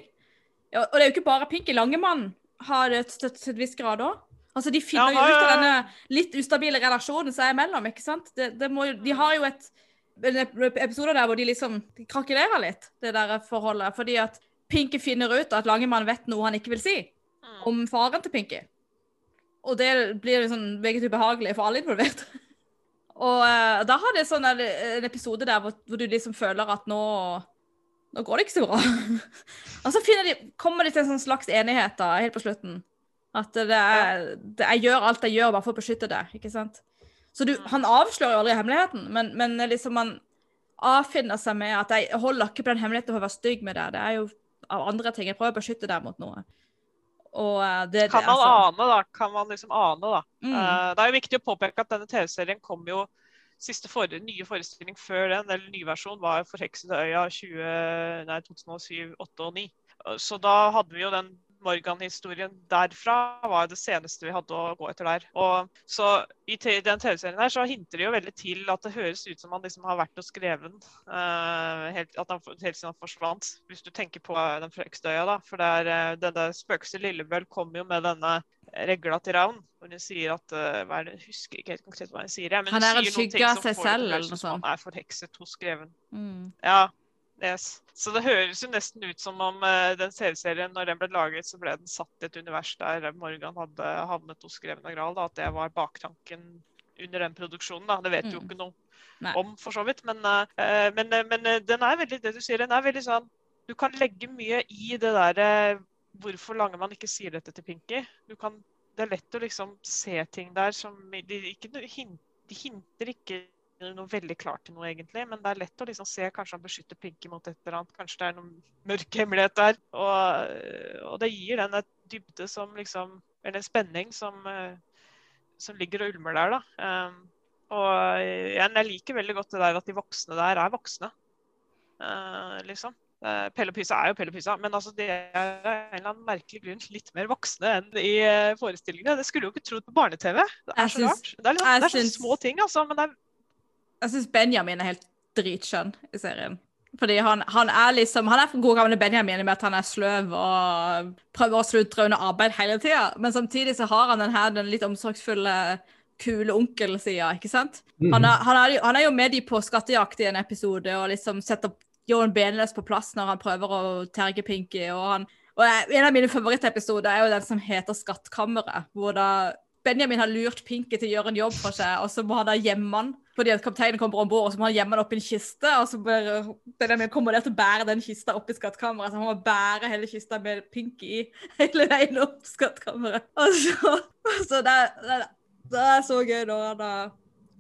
Og det er jo ikke bare Pinky Langemann har det til en viss grad òg. Altså, de finner jo ut av denne litt ustabile relasjonen som er imellom, ikke sant? Det, det må, de har jo et episode der hvor de liksom de krakkelerer litt, det der forholdet. Fordi at Pinky finner ut at Langemann vet noe han ikke vil si Mm. om faren til Pinky. Og det blir liksom meget ubehagelig for alle involvert. *laughs* Og uh, da har det sånn en, en episode der hvor, hvor du liksom føler at nå Nå går det ikke så bra. *laughs* og så de, kommer de til en sånn slags enighet da, helt på slutten. At det er, det, jeg gjør alt jeg gjør bare for å beskytte deg. ikke sant? Så du, han avslører jo aldri hemmeligheten, men, men liksom han avfinner seg med at jeg holder ikke på den hemmeligheten for å være stygg med deg. Det er jo av andre ting. Jeg prøver å beskytte deg mot noe. Eh, det, Kan man altså- ane, da? Kan man liksom ane, da? Mm. Uh, det er jo viktig å påpeke at denne TV-serien kom jo Siste for, nye forestilling før den, eller ny versjon, var 'Forheksede øya' 20, nei, 2007, 2008 og 2009. Så da hadde vi jo den Morgan-historien derfra var det seneste vi hadde å gå etter der. Og så I den TV-serien her så hinter det jo veldig til at det høres ut som han liksom har vært og skrevet den uh, helt, at han, helt siden han forsvant. Hvis du tenker på eh, den forheksede øya, da. For det eh, denne spøkelset Lillebøll kommer jo med denne regla til Ravn. Hvor hun sier at uh, hva er det, Jeg husker ikke helt konkret hva hun sier. jeg, Men Han er en skygge av seg selv, eller noe sånt. Han er forhekset hos greven. Mm. Ja. Yes. Så det høres jo nesten ut som om uh, den TV-serien, når den ble laget, så ble den satt i et univers der Morgan hadde havnet hos Greven og Gral. Da, at det var baktanken under den produksjonen. Da. Det vet mm. jo ikke noe Nei. om, for så vidt. Men, uh, men, uh, men den er veldig det du sier, den er veldig sånn Du kan legge mye i det derre Hvorfor Langemann ikke sier dette til Pinky. Du kan, det er lett å liksom se ting der som De, ikke, de hinter ikke noe veldig klart til noe, egentlig. Men det er lett å liksom se kanskje han beskytter Pinky mot et eller annet. Kanskje det er noen mørk hemmelighet der. Og, og det gir den et dybde som liksom Eller en spenning som, eh, som ligger og ulmer der, da. Um, og jeg, jeg liker veldig godt det der at de voksne der er voksne. uh, liksom. Pelle og Pysa er jo Pelle Pysa, men altså de er en eller annen merkelig grunn litt mer voksne enn i eh, forestillingene. Det skulle jo ikke trodd på barne-TV. Det er Jeg så syns- rart. Det er, liksom, det er så små ting, altså. Men det er Jeg syns Benjamin er helt dritskjønn i serien. Fordi han, han er liksom Han er for god gamle Benjamin i med at han er sløv og prøver å sludre under arbeid hele tida. Men samtidig så har han den her den litt omsorgsfulle, kule onkelsida, ikke sant? Han er, han, er, han er jo med de på skattejakt i en episode og liksom setter Jon Benløs på plass når han prøver å terge Pinky. Og, han, og en av mine favorittepisoder er jo den som heter Skattkammeret. Hvor da Benjamin har lurt Pinky til å gjøre en jobb for seg, og så må han da gjemme han. Fordi at kapteinen kommer om bord, og så må han gjemme det oppi en kiste. Og så Benjamin kommer der til å bære den kista opp i skattkammeret. Så han må bære hele kista med Pinky i *laughs* hele veien opp skattkammeret. Og så, så det, det, det er så gøy når han da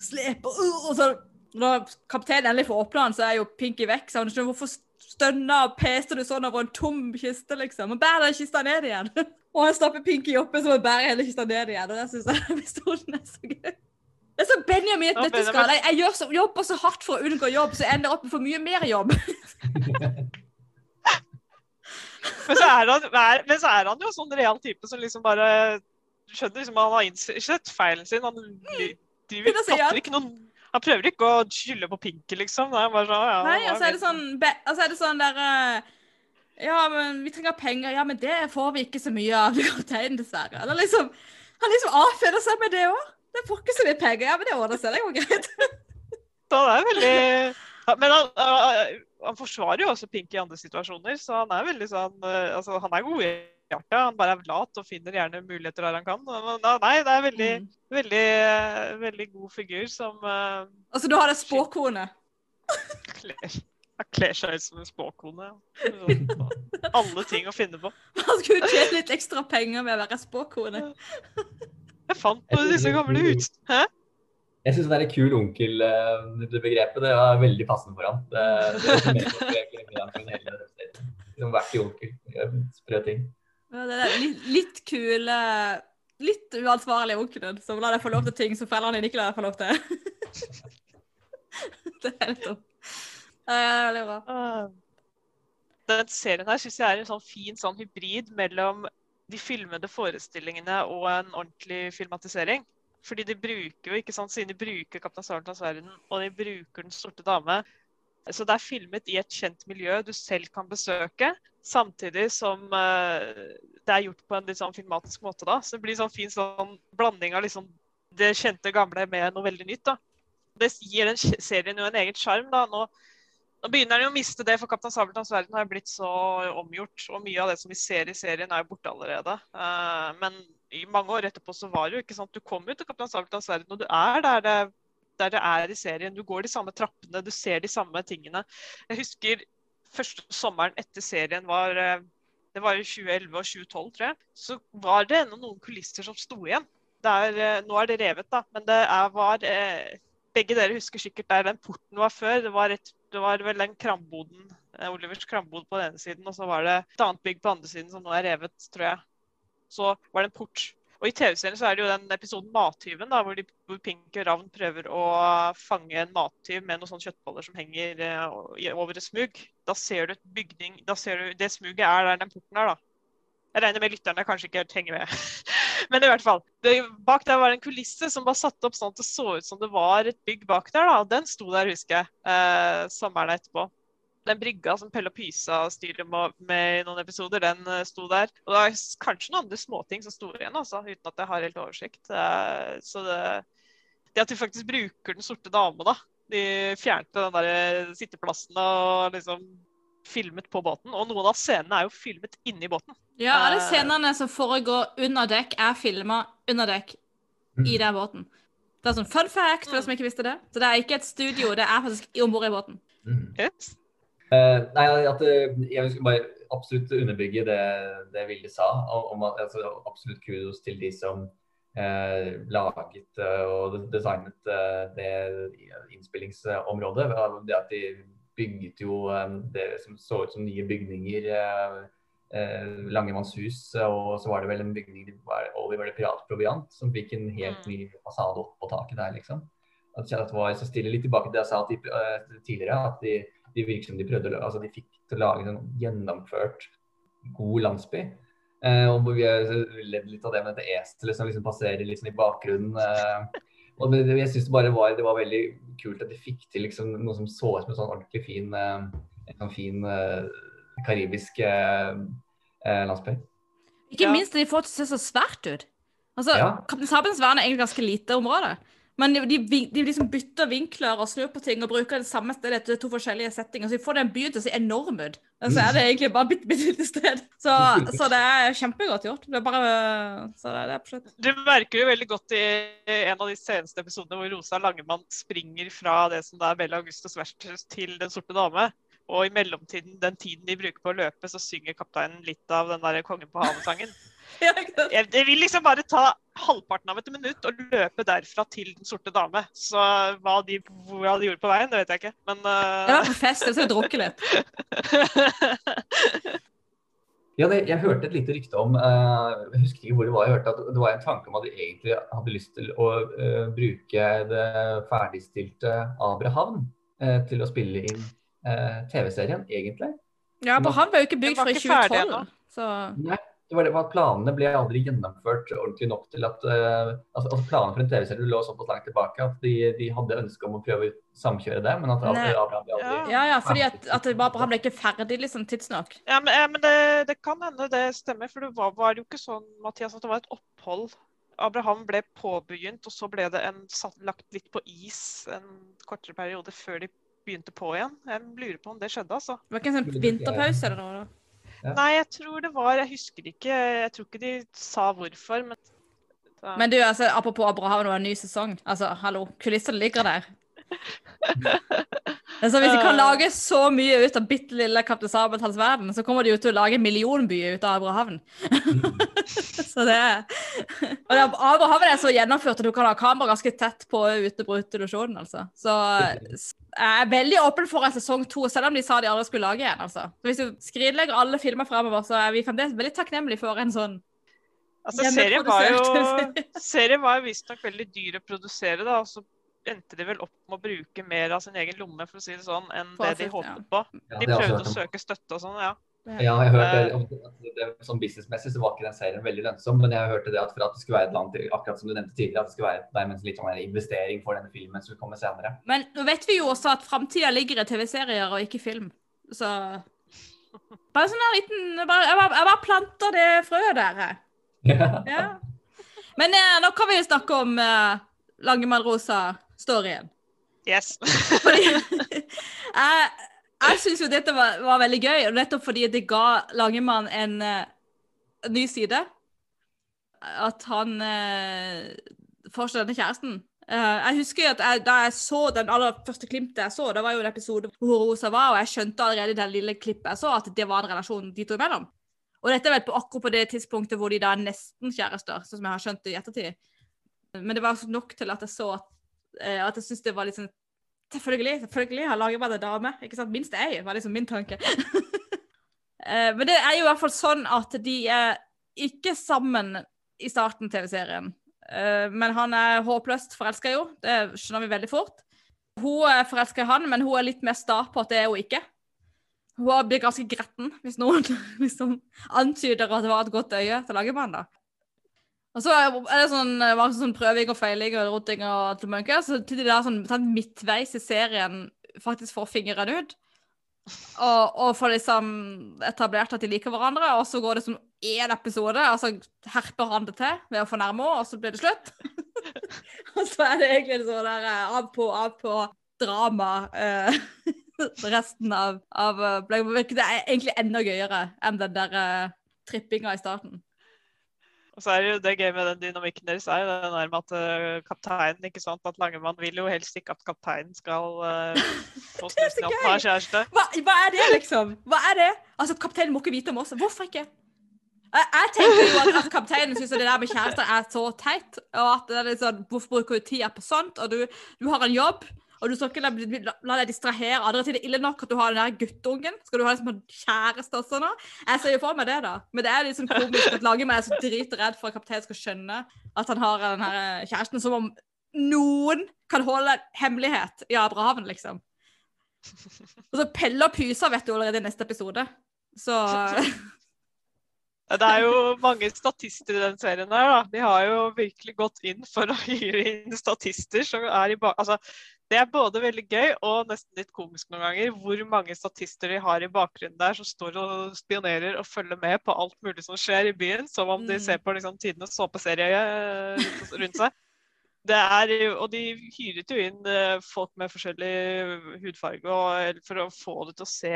sleper uh, Og så når kapteinen endelig får åpna den, så er jo Pinky vekk. Så han skjønner hvorfor stønna og peste du sånn over en tom kiste, liksom. Og bærer den kista ned igjen. *laughs* og han stapper Pinky oppi, så må han bærer hele kista ned igjen. Og det syns jeg *laughs* episoden er så gøy. Det er sånn Benjamin i et nøtteskall. Jeg, jeg så, jobber så hardt for å unngå jobb, så jeg ender opp med for mye mer jobb. *laughs* Men så han, men så er han jo sånn real type som liksom bare Du skjønner liksom Han har innsett feilen sin. Han li- driver, fatter ikke noen Han prøver ikke å skylde på Pinky, liksom. Er bare sånn, ja, Nei, og så er det sånn, be- og er det sånn der eh, Ja, men vi trenger penger. Ja, men det får vi ikke så mye av *laughs* kapteinen, dessverre. Eller liksom Han liksom avfeder seg med det òg. Det får ikke så mye penger. Ja, men det ordner seg. Det går greit. Så det er veldig Ja, Men han, han- han forsvarer jo også Pink i andre situasjoner, så han er veldig sånn eh, Altså, han er god i hjertet. Han bare er lat og finner gjerne muligheter der han kan. Men, nei, det er veldig, Mm. veldig, eh, veldig god figur som uh, Altså, du har det spåkone. Han kler seg ut som en spåkone. ja. Alle ting å finne på. Han skulle tjene litt ekstra penger med å være spåkone. Jeg fant på disse gamle hus... Hæ? Jeg syns det er kul onkel-begrepet. Det er veldig passende for han. Det, det *laughs* serien. Liksom vært i onkel. Sprø ting. Ja, det er litt, litt kule Litt uansvarlige onkelen som lar deg få lov til ting som foreldrene dine ikke lar deg få lov til. *laughs* det er helt topp. Ja, det er veldig bra. Ah. Den serien her syns jeg er en sånn fin sånn hybrid mellom de filmede forestillingene og en ordentlig filmatisering. Fordi de bruker jo, ikke sant, siden de bruker 'Kaptein Sabeltanns verden' og de bruker 'Den sorte dame'. Så det er filmet i et kjent miljø du selv kan besøke, samtidig som eh, det er gjort på en litt sånn filmatisk måte. da. Så det blir sånn fin sånn blanding av liksom det kjente gamle med noe veldig nytt. da. Det gir den serien jo en egen sjarm. da. Nå, nå begynner han jo å miste det, for 'Kaptein Sabeltanns verden' har blitt så omgjort. Og mye av det som vi ser i serien, er borte allerede. Eh, men i mange år etterpå så var det jo ikke sant, du kom jo til 'Kaptein Sabeltanns verden', og du er der det, der det er i serien. Du går de samme trappene, du ser de samme tingene. Jeg husker første sommeren etter serien var eh, det var i 2011 og 2012, tror jeg. Så var det ennå noen kulisser som sto igjen. Der, eh, nå er det revet, da, men det er, var eh, Begge dere husker sikkert der den porten var før. Det var, et, det var vel den kramboden, eh, Olivers krambod på den ene siden, og så var det et annet bygg på andre siden som nå er revet, tror jeg. Så var det en port. Og I TV-serien så er det jo den episoden 'Mattyven', da, hvor, de, hvor Pink og Ravn prøver å fange en mattyv med noen sånne kjøttboller som henger eh, over et smug. Da ser du et bygning da ser du, Det smuget er der den porten er, da. Jeg regner med lytterne kanskje ikke helt henger med. *laughs* Men i hvert fall. Det, bak der var det en kulisse som var satt opp sånn at det så ut som det var et bygg bak der. da, Den sto der, husker jeg, eh, sommeren etterpå. Den brygga som Pelle og Pysa styrer med, i noen episoder, den eh, sto der. Og det var kanskje noen andre småting som sto igjen, altså, uten at jeg har helt oversikt. Eh, så det, det at de faktisk bruker Den sorte dame, da. De fjernte den der sitteplassen og liksom filmet på båten. Og noen av scenene er jo filmet inni båten. Ja, alle Eh. scenene som foregår under dekk, er filma under dekk Mm. i den båten. Det er sånn fun fact for dere som ikke visste det. Så det er ikke et studio, det er faktisk om bord i båten. Mm. Yes. Uh, nei, at eh, jeg ønsker bare absolutt underbygge det, det Vilde sa. om at altså, Absolutt kudos til de som uh, laget uh, og designet det innspillingsområdet. Det at de bygget jo eh, det som så ut som nye bygninger. eh, eh, Langemannshus, og så var det vel en bygning det var, det Piratproviant som fikk en helt Mm. ny fasade opp på taket der, liksom. At det var så stille litt tilbake til det jeg sa de, tidligere, at de de virket som de prøvde å altså de fikk til å lage en gjennomført god landsby. Eh, og vi har ledd litt av det med dette eselet som liksom passerer liksom i bakgrunnen. Eh, *laughs* og det, det- jeg synes det bare var, det var veldig kult at de fikk til liksom noe som så ut som en sånn ordentlig fin, eh, en sånn fin eh, karibisk eh, eh, landsby. Ikke Ja. minst at de får det til å se så svært ut. Altså, Ja. Kaptein Sabeltanns vern er egentlig ganske lite område. Men de, de, de liksom bytter vinkler og snur på ting og bruker det samme stedet til to forskjellige settinger. Så de får den byen til å se enorm ut. Og så er det egentlig bare bitte, bitte lite sted. Så, så det er kjempegodt gjort. Det bare Så det, det er det merker jo veldig godt i en av de seneste episodene hvor Rosa Langemann springer fra det som er Bella Augustus vertshus til Den sorte dame. Og i mellomtiden, den tiden de bruker på å løpe, så synger kapteinen litt av den der Kongen på havet-sangen. *laughs* Jeg, jeg vil liksom bare ta halvparten av et minutt og løpe derfra til Den sorte dame. Så hva de, hva de gjorde på veien, det vet jeg ikke. Men Jeg var på fest, så jeg drukke litt. eh, *laughs* Ja, det, jeg hørte et lite rykte om uh, Jeg husker ikke hvor det var. Jeg hørte at det var en tanke om at de egentlig hadde lyst til å uh, bruke det ferdigstilte Abrahavn eh, til å spille inn eh, TV-serien, egentlig. Ja, Abrahavn han var jo ikke bygd før i 2012 ferdig 2012. ennå. Så Nei, det var det at planene ble aldri gjennomført ordentlig nok til at uh, altså, altså Planene for en TV-serie lå såpass langt tilbake at de, de hadde ønske om å prøve å samkjøre det, men at Nei. Abraham ble aldri ja, ja, fordi at, at det bare, ble ikke ferdig liksom tidsnok. Ja, men, ja, men det, det kan hende det stemmer, for det var, var jo ikke sånn Mathias, at det var et opphold. Abraham ble påbegynt, og så ble det en, satt, lagt litt på is en kortere periode før de begynte på igjen. Jeg lurer på om det skjedde, altså. Det var ikke en sånn vinterpause eller noe? da? Ja. Nei, jeg tror det var Jeg husker ikke. Jeg tror ikke de sa hvorfor, men da. Men du, altså, apropos Abraham og en ny sesong. Altså, hallo, kulissene ligger der. *laughs* Så hvis de kan Øh. lage så mye ut av bitte lille Kaptein Sabeltanns verden, så kommer de jo til å lage en millionby ut av Abrahavn. *laughs* så det Og det, Abrahavn er så gjennomført at du kan ha kamera ganske tett på ute på illusjonen, altså. Så jeg er veldig åpen for en sesong to, selv om de sa de aldri skulle lage en, altså. Så hvis du skrinlegger alle filmer fremover, så er vi fremdeles veldig takknemlige for en sånn Altså, serien var jo *laughs* serien var visstnok veldig dyr å produsere, da, og så endte de vel opp med å bruke mer av sin egen lomme for å si det sånn, enn det de håpet på. De prøvde å søke støtte og sånn, ja. Ja, jeg hørte det, Eh. at Sånn businessmessig så var ikke den serien veldig lønnsom, men jeg hørte det at for at det skulle være et annet, akkurat som du nevnte tidligere, at det skulle være et, litt sånn en investering for denne filmen som kommer senere. Men nå vet vi jo også at framtida ligger i TV-serier og ikke film. Så Bare sånn en liten bare, jeg, bare, jeg bare planter det frøet der. jeg. *laughs* Ja. Men eh, nå kan vi jo snakke om eh, Langemann Rosa-storyen. Yes. *laughs* *laughs* Fordi jeg, jeg syns jo dette var, var veldig gøy, og nettopp fordi det ga Langemann en uh, ny side. At han uh, får seg denne kjæresten. Uh, jeg husker at jeg, Da jeg så den aller første klimtet jeg så, det var jo en episode hvor Rosa var, og jeg skjønte allerede i det lille klippet jeg så, at det var en relasjon de to imellom. Og dette er vel på akkurat på det tidspunktet hvor de da er nesten kjærester, sånn som jeg har skjønt i ettertid. Men det var nok til at jeg så at, at jeg syntes det var litt sånn Selvfølgelig, selvfølgelig har bare en dame. Ikke sant? Minst ei, var liksom min tanke. *laughs* Eh, Men det er jo i hvert fall sånn at de er ikke sammen i starten TV-serien. Eh, Men han er håpløst forelska jo, det skjønner vi veldig fort. Hun er forelska i han, men hun er litt mer sta på at det er hun ikke. Hun blir ganske gretten hvis noen *laughs* liksom antyder at det var et godt øye til Langemann. Og så er det sånn, det var sånn prøving og feiling og roting og alt mulig. Så til de der sånn, sånn midtveis i serien faktisk får fingrene ut. Og, og får liksom etablert at de liker hverandre, og så går det som én episode, og så herper han det til ved å fornærme henne, og så blir det slutt. *laughs* og så er det egentlig sånn der eh, av på, av på drama eh, *laughs* resten av, av eh. Det er egentlig enda gøyere enn den der eh, trippinga i starten. Og så er det jo det gøy med den dynamikken deres er jo den der med at uh, kapteinen ikke sant, at Langemann vil jo helst ikke at kapteinen skal uh, *laughs* få Det er snusen opp av ha kjæreste. Hva, hva er det, liksom? Hva er det? Altså, Kapteinen må ikke vite om oss. Hvorfor ikke? Jeg, jeg tenker jo at, at kapteinen syns det der med kjærester er så teit. Og at det er litt sånn, Hvorfor bruker du tida på sånt? Og du, du har en jobb, og du skal ikke la, la, la deg distrahere andre til det er ille nok at du har den der guttungen. Skal du ha liksom en kjæreste også nå? Jeg ser jo for meg det, da. Men det er sånn komisk at laget meg er så dritredd for at kapteinen skal skjønne at han har den her kjæresten, som om noen kan holde hemmelighet i Abrahamen, liksom. Og så Pelle og Pysa, vet du, allerede i neste episode. Så *laughs* Det er jo mange statister i den serien her, da. De har jo virkelig gått inn for å *laughs* hyre inn statister som er i bak... Altså, det er både veldig gøy og nesten litt komisk noen ganger hvor mange statister de har i bakgrunnen der som står og spionerer og følger med på alt mulig som skjer i byen, som om de Mm. ser på liksom, tidenes såpeserie eh, rundt- seg. Det er, og de hyret jo inn eh, folk med forskjellig hudfarge og, for å få det til å se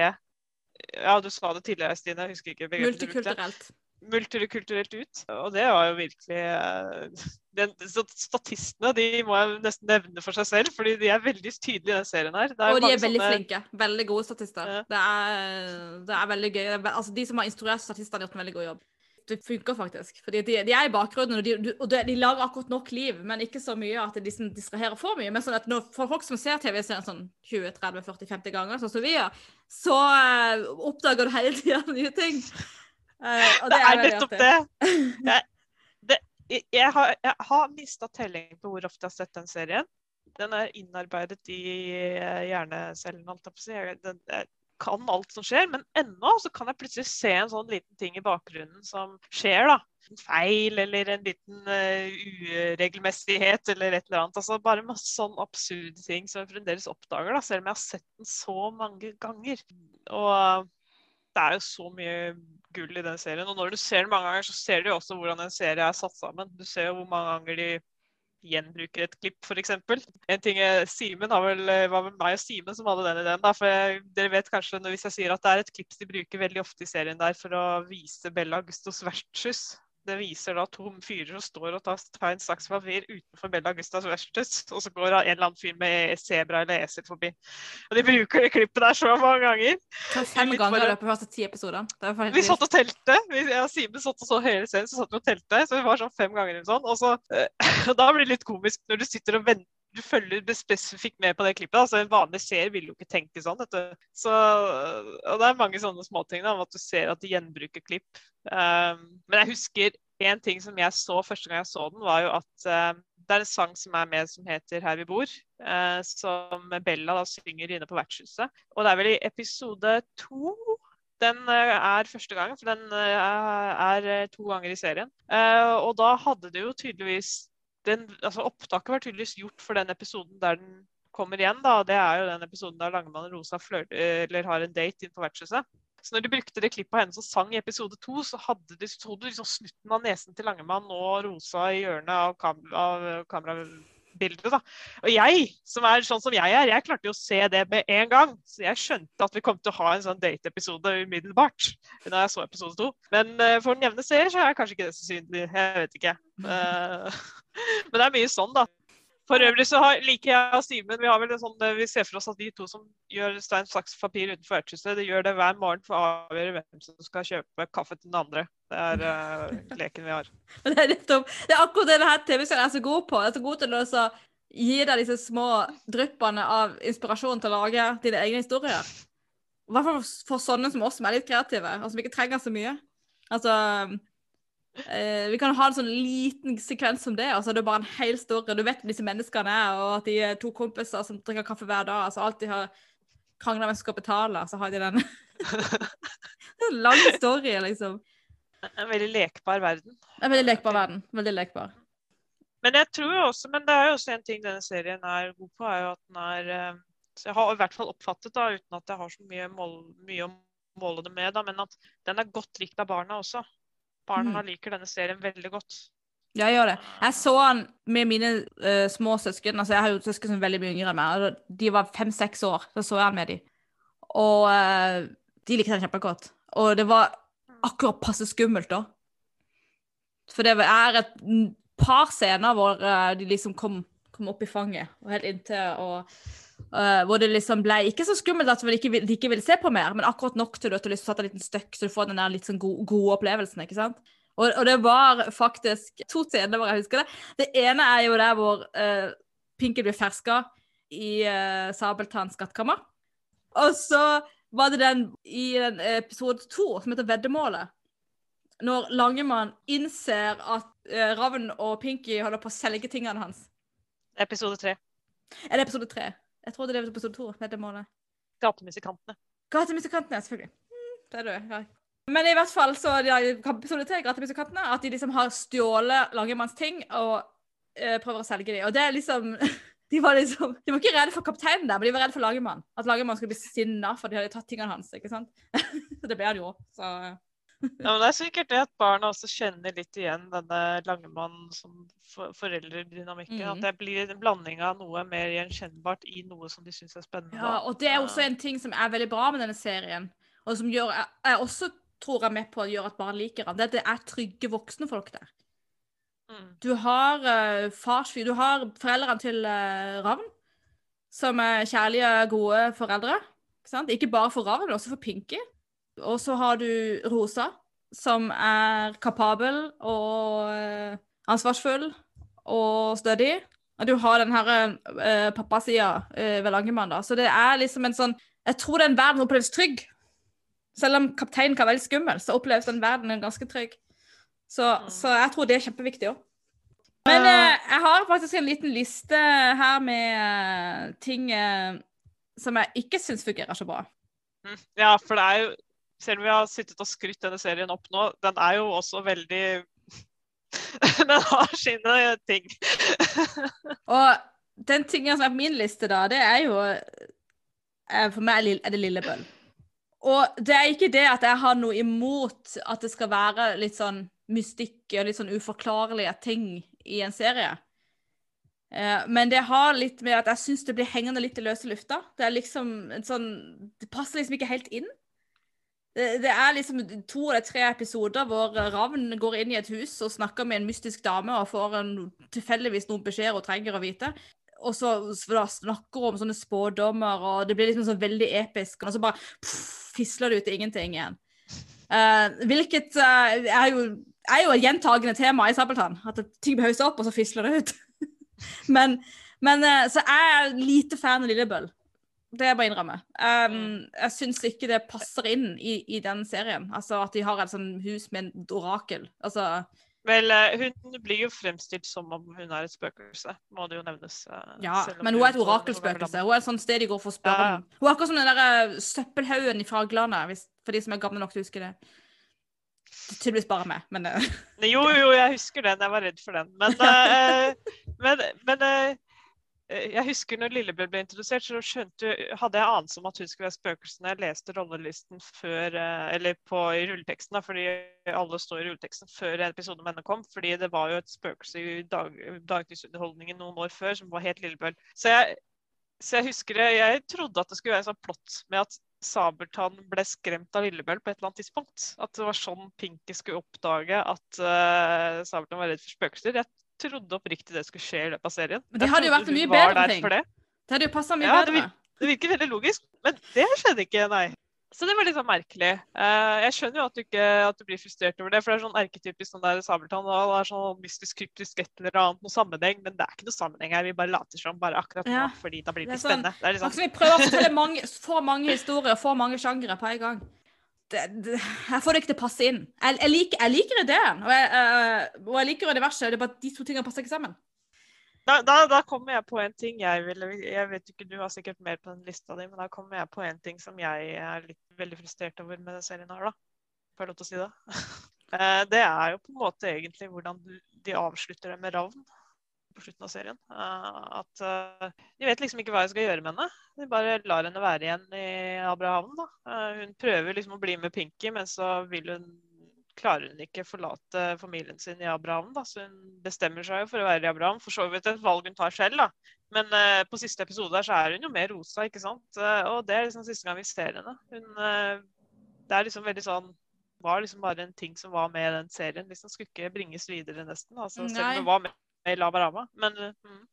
Ja, du sa det tidligere, Stine. Jeg husker ikke begrepet multikulturelt. Multikulturelt ut. Og det var jo virkelig eh, den, Statistene de må jeg nesten nevne for seg selv, fordi de er veldig tydelige i den serien her. Og de er veldig sånne- flinke. Veldig gode statister. Ja. Det, er, det er veldig gøy. Altså, de som har instruert statistene, har gjort en veldig god jobb. Det funker faktisk. Fordi de, de er i bakgrunnen, og, de, og de, lager akkurat nok liv, men ikke så mye at de liksom distraherer for mye. Men sånn at når, for folk som ser TV-serien sånn 20-30-40-50 ganger, sånn som vi gjør, så eh, oppdager du hele tida *laughs* nye ting. Eh, og Det er nettopp det. Jeg, det jeg, jeg har, jeg har mista telling på hvor ofte jeg har sett den serien. Den er innarbeidet i eh, hjernecellen, holdt jeg på å si. Jeg, den, jeg kan alt som skjer, men ennå så kan jeg plutselig se en sånn liten ting i bakgrunnen som skjer, da. En feil eller en liten uh, uregelmessighet eller et eller annet. Altså bare masse sånn absurde ting som jeg fremdeles oppdager, da, selv om jeg har sett den så mange ganger. Og det er jo så mye gull i den serien. Og når du ser den mange ganger, så ser du jo også hvordan en serie er satt sammen. Du ser jo hvor mange ganger de gjenbruker et klipp, f.eks. En ting er, Simen vel, var vel meg og Simen som hadde den ideen. da, for jeg, Dere vet kanskje hvis jeg sier at det er et klipp de bruker veldig ofte i serien der for å vise Bella Augustos vertshus. Det viser da to fyrer som står og tar en saks, papir utenfor Bella Augustas verksted, og så går en eller annen fyr med sebra eller esel forbi. Og de bruker det klippet der så mange ganger. Fem ganger i løpet av første ti episodene. Vi satt og telte. Vi, jeg Simen satt og så hele serien, så satt vi og telte. Så vi var sånn fem ganger eller sånn. Og, så, eh, *laughs* da blir det litt komisk når du sitter og venter. Du følger spesifikt med på det klippet. altså En vanlig seer vil jo ikke tenke sånn. Så, og det er mange sånne småting om at du ser at de gjenbruker klipp. Um, men jeg husker en ting som jeg så første gang jeg så den, var jo at eh, det er en sang som er med som heter 'Her vi bor', uh, som Bella da synger inne på vertshuset. Og det er vel i episode to den eh, er første gang, for den eh, er to ganger i serien. Og da hadde det jo tydeligvis den, altså Opptaket var tydeligvis gjort for den episoden der den kommer igjen. da, Det er jo den episoden der Langemann og Rosa eller har en date inn på vertshuset. Så når de brukte det klippet av henne som sang i episode to, så hadde de, så de liksom snutten av nesen til Langemann og Rosa i hjørnet av, kam av kamerabildet. da. Og jeg, som er sånn som jeg er, jeg klarte jo å se det med en gang. Så jeg skjønte at vi kom til å ha en sånn date-episode umiddelbart. da jeg så episode to. Men uh, for den jevne seer så er kanskje ikke det så synlig. Jeg vet ikke. Uh, *laughs* men det er mye sånn, da. For øvrig så har, liker jeg og Simen vi har vel en sånn, eh, vi ser for oss at de to som gjør stein, saks, papir utenfor vertshuset, de gjør det hver morgen for å avgjøre hvem som skal kjøpe kaffe til den andre. Det er uh, leken vi har. Men *laughs* Det er, nettopp, det er akkurat det denne TV-serien er så god på. Den er så god til å gi deg disse små dryppene av inspirasjon til å lage dine egne historier. I hvert fall for- for sånne som oss som er litt kreative, og som ikke trenger så mye. Altså eh, Vi kan ha en sånn liten sekvens som det, og så er det bare en hel story. Du vet hvem disse menneskene er, og at de er to kompiser som drikker kaffe hver dag. altså Alltid har krangla hvem som skal betale, så har de den *laughs* En lang story, liksom. En veldig lekbar verden. Er veldig lekbar verden. Veldig lekbar. Men jeg tror også, men det er jo også en ting denne serien er god på, er jo at den er eh, så Jeg har i hvert fall oppfattet, da, uten at jeg har så mye, mål, mye å måle det med, da, men at den er godt likt av barna også. Barna Mm. liker denne serien veldig godt. Ja, jeg gjør det. Jeg så han med mine uh, små søsken. Altså, jeg har jo søsken som er veldig mye yngre enn meg. og De var fem-seks år. Så så jeg han med dem. Og uh, de likte den kjempegodt. Og det var akkurat passe skummelt da. For det er et par scener hvor eh, de liksom kom, kom opp i fanget og helt inntil og uh, hvor det liksom ble ikke så skummelt at de ikke, vil- de ikke ville se på mer, men akkurat nok til at du liksom satt en liten støkk, så du får den der litt sånn gode, gode opplevelsen, ikke sant? Og, og det var faktisk to scener hvor jeg husker det. Det ene er jo der hvor uh, Pinky blir ferska i uh, Sabeltanns skattkammer. Og så var det den i den episode to som heter Veddemålet. Når Langemann innser at uh, Ravn og Pinky holder på å selge tingene hans. Episode tre. Er det episode tre? Jeg tror det er episode to. Veddemålet. Gatemusikantene. Gatemusikantene, selvfølgelig. Mm, det er det, ja. Men i hvert fall så har episode tre, Gatemusikantene, at de liksom har stjålet Langemanns ting og uh, prøver å selge dem. Og det er liksom *laughs* De var liksom, de var ikke redde for kapteinen der, men de var redde for lagermannen. At lagermannen skulle bli sinna for de hadde tatt tingene hans. ikke sant? *laughs* så det ble han jo. Så Ja, men Det er sikkert det at barna også kjenner litt igjen denne Langemann som for foreldredynamikken. Mhm. At det blir en blanding av noe mer gjenkjennbart i noe som de syns er spennende. Ja, og det er også en ting som er veldig bra med denne serien, og som gjør, jeg, jeg også tror jeg er med på å gjøre at barn liker den, det er at det er trygge voksne folk der. Mm. Du har uh, farsfyr, du har foreldrene til uh, Ravn, som er kjærlige, gode foreldre. Ikke, ikke bare for Ravn, men også for Pinky. Og så har du Rosa, som er kapabel og uh, ansvarsfull og stødig. Og du har den her uh, pappasida uh, ved Langemann, da. Så det er liksom en sånn Jeg tror den verden oppleves trygg. Selv om kapteinen kan være veldig skummel, så oppleves den verden ganske trygg. Så, så jeg tror det er kjempeviktig òg. Men eh, jeg har faktisk en liten liste her med eh, ting eh, som jeg ikke syns fungerer så bra. Mm. Ja, for det er jo Selv om vi har sittet og skrytt denne serien opp nå, den er jo også veldig *laughs* Den har sine ting. *laughs* Og den tingen som er på min liste, da, det er jo eh, For meg er det Lillebøll. Og det er ikke det at jeg har noe imot at det skal være litt sånn mystikk og litt sånn uforklarlige ting i en serie. Eh, men det har litt med at jeg syns det blir hengende litt i løse lufta. Det er liksom en sånn Det passer liksom ikke helt inn. det, er liksom to eller tre episoder hvor Ravn går inn i et hus og snakker med en mystisk dame og får en, tilfeldigvis noen beskjeder hun trenger å vite. Og så da snakker hun om sånne spådommer, og det blir liksom sånn veldig episk. Og så bare pff, fisler det ut ingenting igjen. Uh, hvilket uh, er, jo, er jo et gjentagende tema i Sabeltann. At ting blir haussa opp, og så fisler det ut. *laughs* men, men eh, så jeg er lite fan av Lillebøll. Det er jeg bare innrømme. Um, jeg syns ikke det passer inn i, i den serien. Altså At de har et sånn hus med en orakel. Altså Vel, eh, hun blir jo fremstilt som om hun er et spøkelse, må det jo nevnes. eh, Ja, men hun er et orakelspøkelse. Hun er et sånt sted de går for å spørre Ja, om. Hun er akkurat som den der søppelhaugen i Faglandet, for de som er gamle nok til å huske det. Det Tydeligvis bare meg, men *laughs* uh. Jo, jo, jeg husker den. Jeg var redd for den. Men, uh, *laughs* men, men uh, jeg husker når Lillebjørn ble introdusert, så skjønte, hadde jeg anelse om at hun skulle være spøkelsen når jeg leste rollelisten før, eller på i rulleteksten, da, fordi alle står i rulleteksten før episoden om henne kom. fordi det var jo et spøkelse i dag, dagtidsunderholdningen noen år før som var helt Lillebjørn. Så jeg, så jeg husker det, jeg trodde at det skulle være en sånn plott med at Sabeltann ble skremt av Lillebjørn på et eller annet tidspunkt. At det var sånn Pinky skulle oppdage at uh, Sabeltann var redd for spøkelser. Jeg trodde oppriktig det skulle skje i løpet av serien. Men det hadde jo vært en mye bedre ting. det. det hadde jo passa mye Ja, det bedre. Det virker veldig logisk, men det skjedde ikke, nei. Så det var litt sånn merkelig. Uh, jeg skjønner jo at du ikke at du blir frustrert over det, for det er sånn erketypisk sånn der Sabeltann. og Det er sånn mystisk, kryptisk et eller annet, noe sammenheng, men det er ikke noe sammenheng her. Vi bare later som bare akkurat nå, Ja. fordi da blir Det det sånn- spennende. Det liksom, vi prøver å fortelle mange, for mange historier, for mange sjangere på en gang. Det, det, jeg får det ikke til å passe inn. Jeg, jeg, liker, jeg liker ideen, og jeg, uh, og jeg liker universet. Det er bare at de to tingene passer ikke sammen. Da, da, da kommer jeg på en ting jeg ville Jeg vet ikke, du har sikkert mer på den lista di, men da kommer jeg på en ting som jeg er litt veldig frustrert over med den serien her, da. Får jeg lov til å si det? *laughs* Eh, det er jo på en måte egentlig hvordan de avslutter det med Ravn på slutten av serien. Eh, At eh, de vet liksom ikke hva jeg skal gjøre med henne. De bare lar henne være igjen i Abrahavn. da. Hun prøver liksom å bli med Pinky, men så vil hun klarer hun ikke forlate familien sin i Abraham. Da. Så hun bestemmer seg jo for å være i Abraham. For så vidt et valg hun tar selv. Da. Men uh, på siste episode her så er hun jo mer rosa, ikke sant. Uh, og det er liksom siste gang vi ser henne. Hun, uh, det er liksom veldig sånn var liksom bare en ting som var med i den serien. Liksom skulle ikke bringes videre, nesten. Altså, selv om hun det var med i Labarama. Men eh, mm.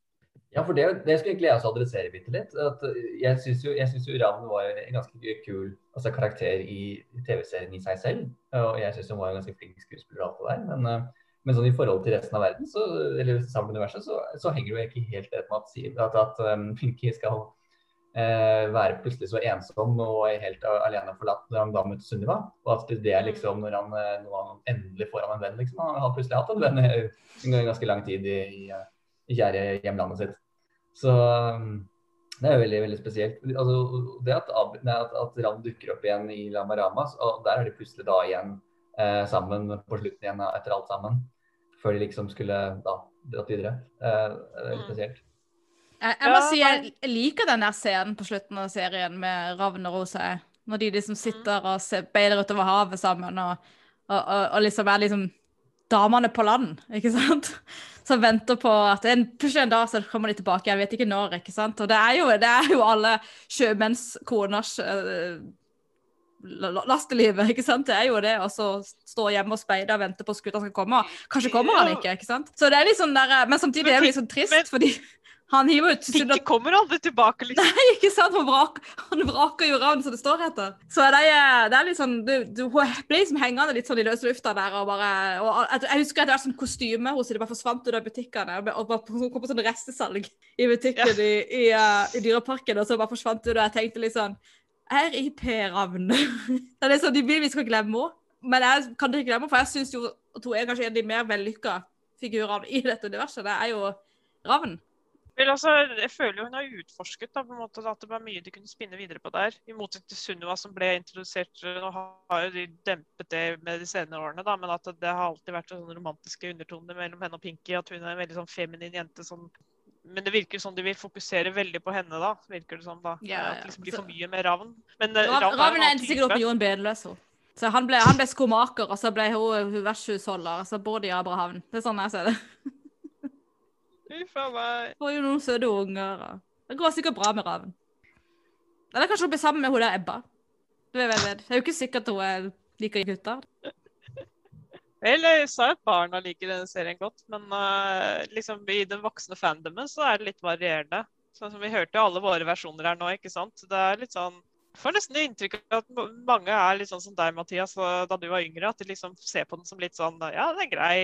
Ja, for det, det skulle egentlig jeg også adressere bitte litt. At jeg syns jo, synes jo Ravn var en ganske kul altså, karakter i, TV-serien i seg selv. Og jeg syns hun var en ganske flink skuespiller og alt det der. Men, uh, men sånn i forhold til resten av verden, så, eller samfunnsuniverset, så, så henger det jo egentlig helt rett med at, at, at um, Pinky skal eh, være plutselig så ensom og helt alene forlatt når han da møter Sunniva. Og at det er liksom når han, eh, når han endelig får han en venn, liksom. Han har plutselig hatt en venn i ganske lang tid i, i, eh, i kjære hjemlandet sitt. Så um, det er veldig veldig spesielt. Altså, det at, Ab- nei, at, at Ravn dukker opp igjen i Lama Ramas, og der er de plutselig da igjen eh, sammen på slutten igjen etter alt sammen. Før de liksom skulle da dratt videre. Eh, det er litt Mm. spesielt. Jeg, jeg må Ja, si jeg liker den der scenen på slutten av serien med Ravn og Rosa. Når de liksom sitter og ser, beiler utover havet sammen, og, og, og, og liksom er liksom damene på land, ikke sant? Som venter på at en, plutselig en dag så kommer de tilbake. Jeg vet ikke når, ikke sant? Og det er jo, det er jo alle sjømennskoners uh, lastelivet, ikke sant? Det er jo det å stå hjemme og speide og vente på skuta skal komme. Kanskje kommer han ikke, ikke sant? Så det er litt sånn der, eh, Men samtidig er det litt sånn trist, fordi han hiver ut Pinky kommer aldri tilbake, liksom. Nei, ikke sant? Han, vrak, han vraker jo ravn, som det står etter. Så det er, det er litt sånn du, du ble liksom hengende litt sånn i løse lufta der. og bare, og Jeg husker at det var sånn kostyme hos henne, det bare forsvant ut av butikkene. og- bare hun kom på sånn restesalg i butikken Ja. i, i, uh, i Dyreparken, og så bare forsvant ut. Og jeg tenkte litt sånn RIP Ravn. *laughs* Det er liksom, De vil vi skal glemme henne. Men jeg kan ikke glemme henne, for jeg syns jo at hun er kanskje en av de mer vellykka figurene i dette universet. Det er jo Ravn. Vel, altså, jeg føler jo hun har utforsket da, på en måte, at det var mye de kunne spinne videre på der. I motsetning til Sunniva som ble introdusert Nå har jo de dempet det med de senere årene, da, men at det har alltid vært sånne romantiske undertoner mellom henne og Pinky. At hun er en veldig sånn feminin jente som Men det virker som de vil fokusere veldig på henne, da. virker det som da. Ja, At det liksom blir for mye med Ravn. Men eh, Rav- Ravn Ravn er endte sikkert opp med Jon Bedeløs. hun. Så han ble, han ble skomaker, og så ble hun hun vertshusholder. og Så bor de i Abrahavn. Det er sånn jeg ser det. Uff a meg. Får jo noen søte unger. og Det går sikkert bra med Raven. Eller kanskje hun blir sammen med hun der Ebba. Du vet, vet. Det er jo ikke sikkert hun er liker gutter. Vel, jeg sa at barna liker denne serien godt, men uh, liksom i den voksne fandomen så er det litt varierende. Sånn som Vi hørte alle våre versjoner her nå, ikke sant. Det er litt sånn jeg får nesten inntrykk av at mange er litt sånn som deg, Mathias, da du var yngre. At de liksom ser på den som litt sånn Ja, den er grei,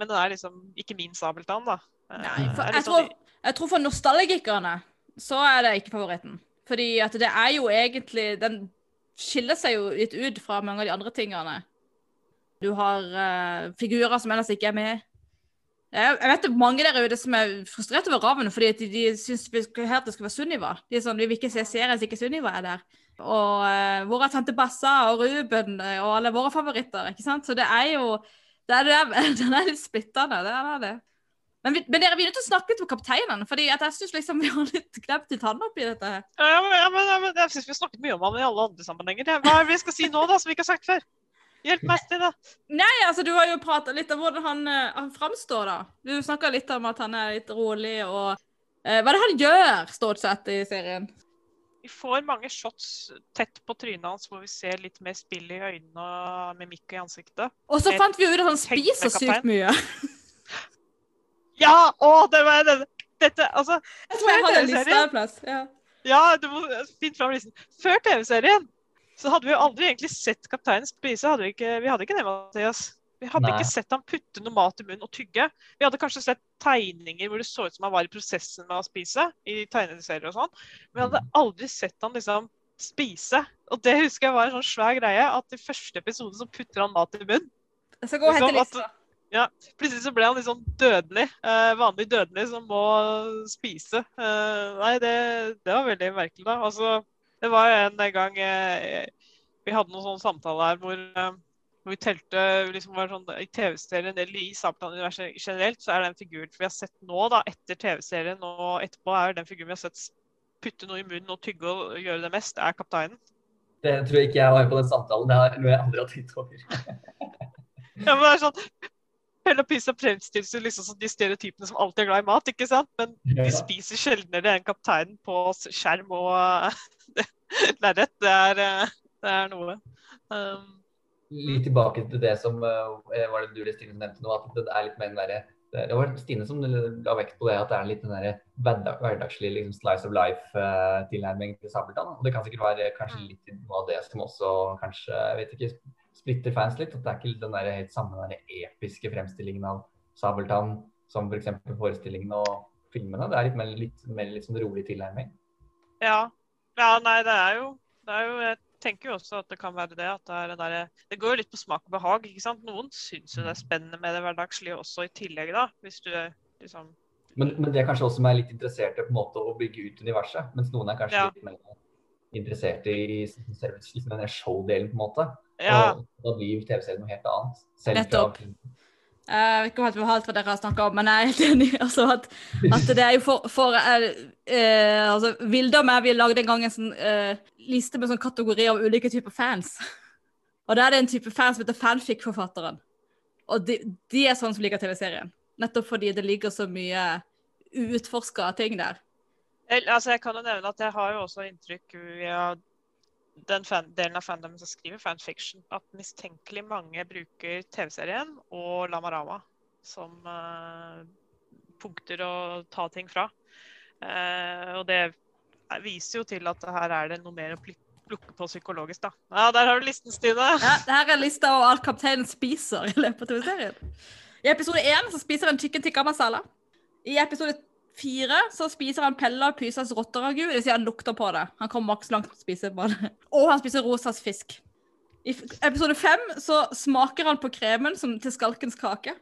men den er liksom ikke min Sabeltann, da. Nei, for jeg tror, sånn- jeg tror for nostalgikerne så er det ikke favoritten. Fordi at det er jo egentlig Den skiller seg jo litt ut fra mange av de andre tingene. Du har uh, figurer som ellers ikke er med. Jeg, jeg vet det er mange der ute som er frustrert over Ravn fordi de, de syns det skal være Sunniva. De er sånn, Vi vil ikke se serien hvis ikke Sunniva er der. Og uh, hvor er tante Bassa og Ruben eh, og alle våre favoritter? ikke sant? Så det er jo det er, det er, *laughs* Den er litt splittende. det er det. Men, vi, men dere er til å snakke litt om kapteinen, fordi jeg syns liksom vi har litt glemt litt han oppi dette. her. Ja, men, ja, men, ja, men Jeg syns vi har snakket mye om han i alle andre sammenhenger. Hva er det vi skal si nå, da, som vi ikke har sagt før? Hjelp meg, Stine. Nei, altså du har jo prata litt om hvordan han, eh, han framstår, da. Du snakka litt om at han er litt rolig og eh, Hva er det han gjør, stort sett, i serien? Vi får mange shots tett på trynet hans hvor vi ser litt mer spill i øynene og mimikk i ansiktet. Og så fant vi ut at han spiser sykt mye. *laughs* Ja! Å, det var det! Dette, altså Jeg tror jeg hadde en liste en plass. Ja. Ja, du må finne fram listen. Før TV-serien så hadde vi jo aldri egentlig sett kapteinen spise. Hadde vi, ikke, vi hadde ikke det, Mathias. Vi hadde Nei. ikke sett ham putte noe mat i munnen og tygge. Vi hadde kanskje sett tegninger hvor det så ut som han var i prosessen med å spise. i tegneserier og sånn. Men vi hadde aldri sett han liksom spise. Og det husker jeg var en sånn svær greie. At i første episode så putter han mat i munnen. Jeg skal gå og hente Liksom at- lista. Plutselig så ble han litt sånn dødelig. Eh, vanlig dødelig som må spise. Eh, nei, det, det var veldig merkelig, da. Altså, det var jo en gang eh, vi hadde noen sånne samtaler her hvor, eh, hvor vi telte liksom var sånn, I TV-serien eller i Sabeltann-universet generelt, så er den figuren vi har sett nå, da, etter TV-serien og etterpå, er den figuren vi har sett putte noe i munnen og tygge og gjøre det mest, er kapteinen. Det tror jeg ikke jeg var på den samtalen. Det er noe jeg aldri har tenkt over. Ja, men det er sånn Pelle og Pisa fremstilles jo liksom som de stereotypene som alltid er glad i mat, ikke sant? Men de spiser sjeldnere enn kapteinen på skjerm og uh, *laughs* lerret. Det, er, eh, det er noe. Um, Litt tilbake til det som eh, var det du Stine nevnte nå, at det er litt mer den derre det det var Stine som la vekt på det at det er litt den der hverdagslige liksom, slice of life-tilnærming til Sabeltann. Og det kan sikkert være kanskje litt noe av det som også kanskje jeg vet ikke, splitter fans litt. At det er ikke den der helt samme den der episke fremstillingen av Sabeltann som f.eks. For forestillingen og filmene. Det er litt mer, litt, mer litt sånn rolig tilnærming. ja. ja, nei, det er jo, det er jo Jeg tenker jo også at det kan være det. at Det, er derre- det går jo litt på smak og behag. ikke sant? Noen syns jo det er spennende med det hverdagslige også i tillegg, da. Hvis du liksom Men, men det er kanskje også som er litt interessert i på en måte å bygge ut universet. Mens noen er kanskje Ja. litt mer interessert i liksom den der showdelen, på en måte. Ja. Og da blir TV-serien noe helt annet. Nettopp. Jeg vet ikke helt hva alt hva dere har snakka om, men jeg er helt enig. *laughs* Altså, at, at det er jo for, for eh, eh, altså, Vilde og meg vi lagde en gang en sånn eh, liste med sånn kategori av ulike typer fans. Og da er det en type fans som heter fanfic-forfatteren. Og de, de er sånn som liker TV-serien. Nettopp fordi det ligger så mye uutforska ting der. Altså, jeg kan jo nevne at jeg har jo også inntrykk via den fan delen av fandomen som skriver fanfiction, at mistenkelig mange bruker TV-serien og Lamarama som uh, punkter å ta ting fra. Uh, og det viser jo til at her er det noe mer å plukke på psykologisk, da. Ja, der har du listen, Stine. Ja, her er lista over alt kapteinen spiser i løpet av TV-serien. I episode én spiser han chicken tikka masala. I episode fire så spiser han Pella Pysas rotteragu. Det vil si han lukter på det. Han kommer maks langt til å spise på det. *laughs* Og han spiser Rosas fisk. I episode fem så smaker han på kremen som til skalkens kake.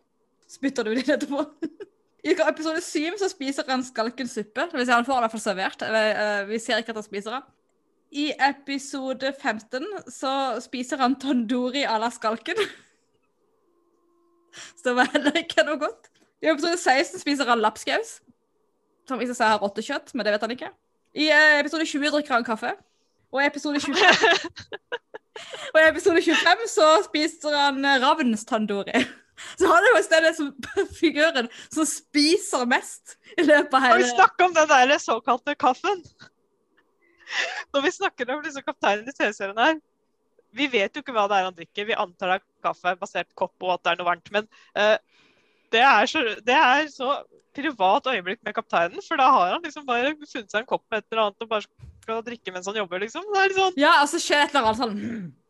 Spytter du det etterpå? *laughs* I episode syv så spiser han skalkens suppe. Det vil si han får i hvert fall servert. Eh, Vi ser ikke at han spiser den. I episode 15 så spiser han tandori à la skalken. *laughs* Så det var heller ikke noe godt. I episode 16 spiser han lapskaus. Som viser sa har ha rottekjøtt, men det vet han ikke. I eh, episode 20 drikker han kaffe. Og i episode 25, *laughs* og i episode 25 så spiser han eh, ravnstandori. Så han er jo i stedet som *laughs* figuren som spiser mest i løpet av hele Kan vi snakke om den der såkalte kaffen? Når vi snakker om liksom kapteinen i TV-serien her, Vi vet jo ikke hva det er han drikker. Vi antar det er kaffe basert på kopp og at det er noe varmt. Men eh, det, er så, det er så privat øyeblikk med kapteinen, for da har han liksom bare funnet seg en kopp med et eller annet og bare skal drikke mens han jobber, liksom. Det er litt sånn Ja, altså så skjer et eller annet sånn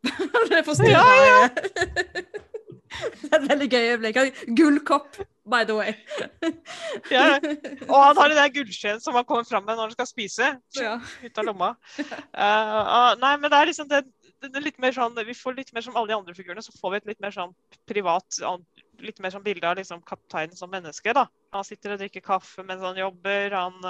*laughs* Det forstyrrer Ja, *laughs* Det er et veldig gøy øyeblikk. Gullkopp, by the way. *laughs* ja. Og han har den der gullskjeen som han kommer fram med når han skal spise. Ja. Ut av lomma. Uh, uh, nei, men det er liksom det, det er litt mer sånn Vi får litt mer som alle de andre figurene, så får vi et litt mer sånn privat Litt mer sånn bilde av liksom kapteinen som menneske, da. Han sitter og drikker kaffe mens han jobber. Han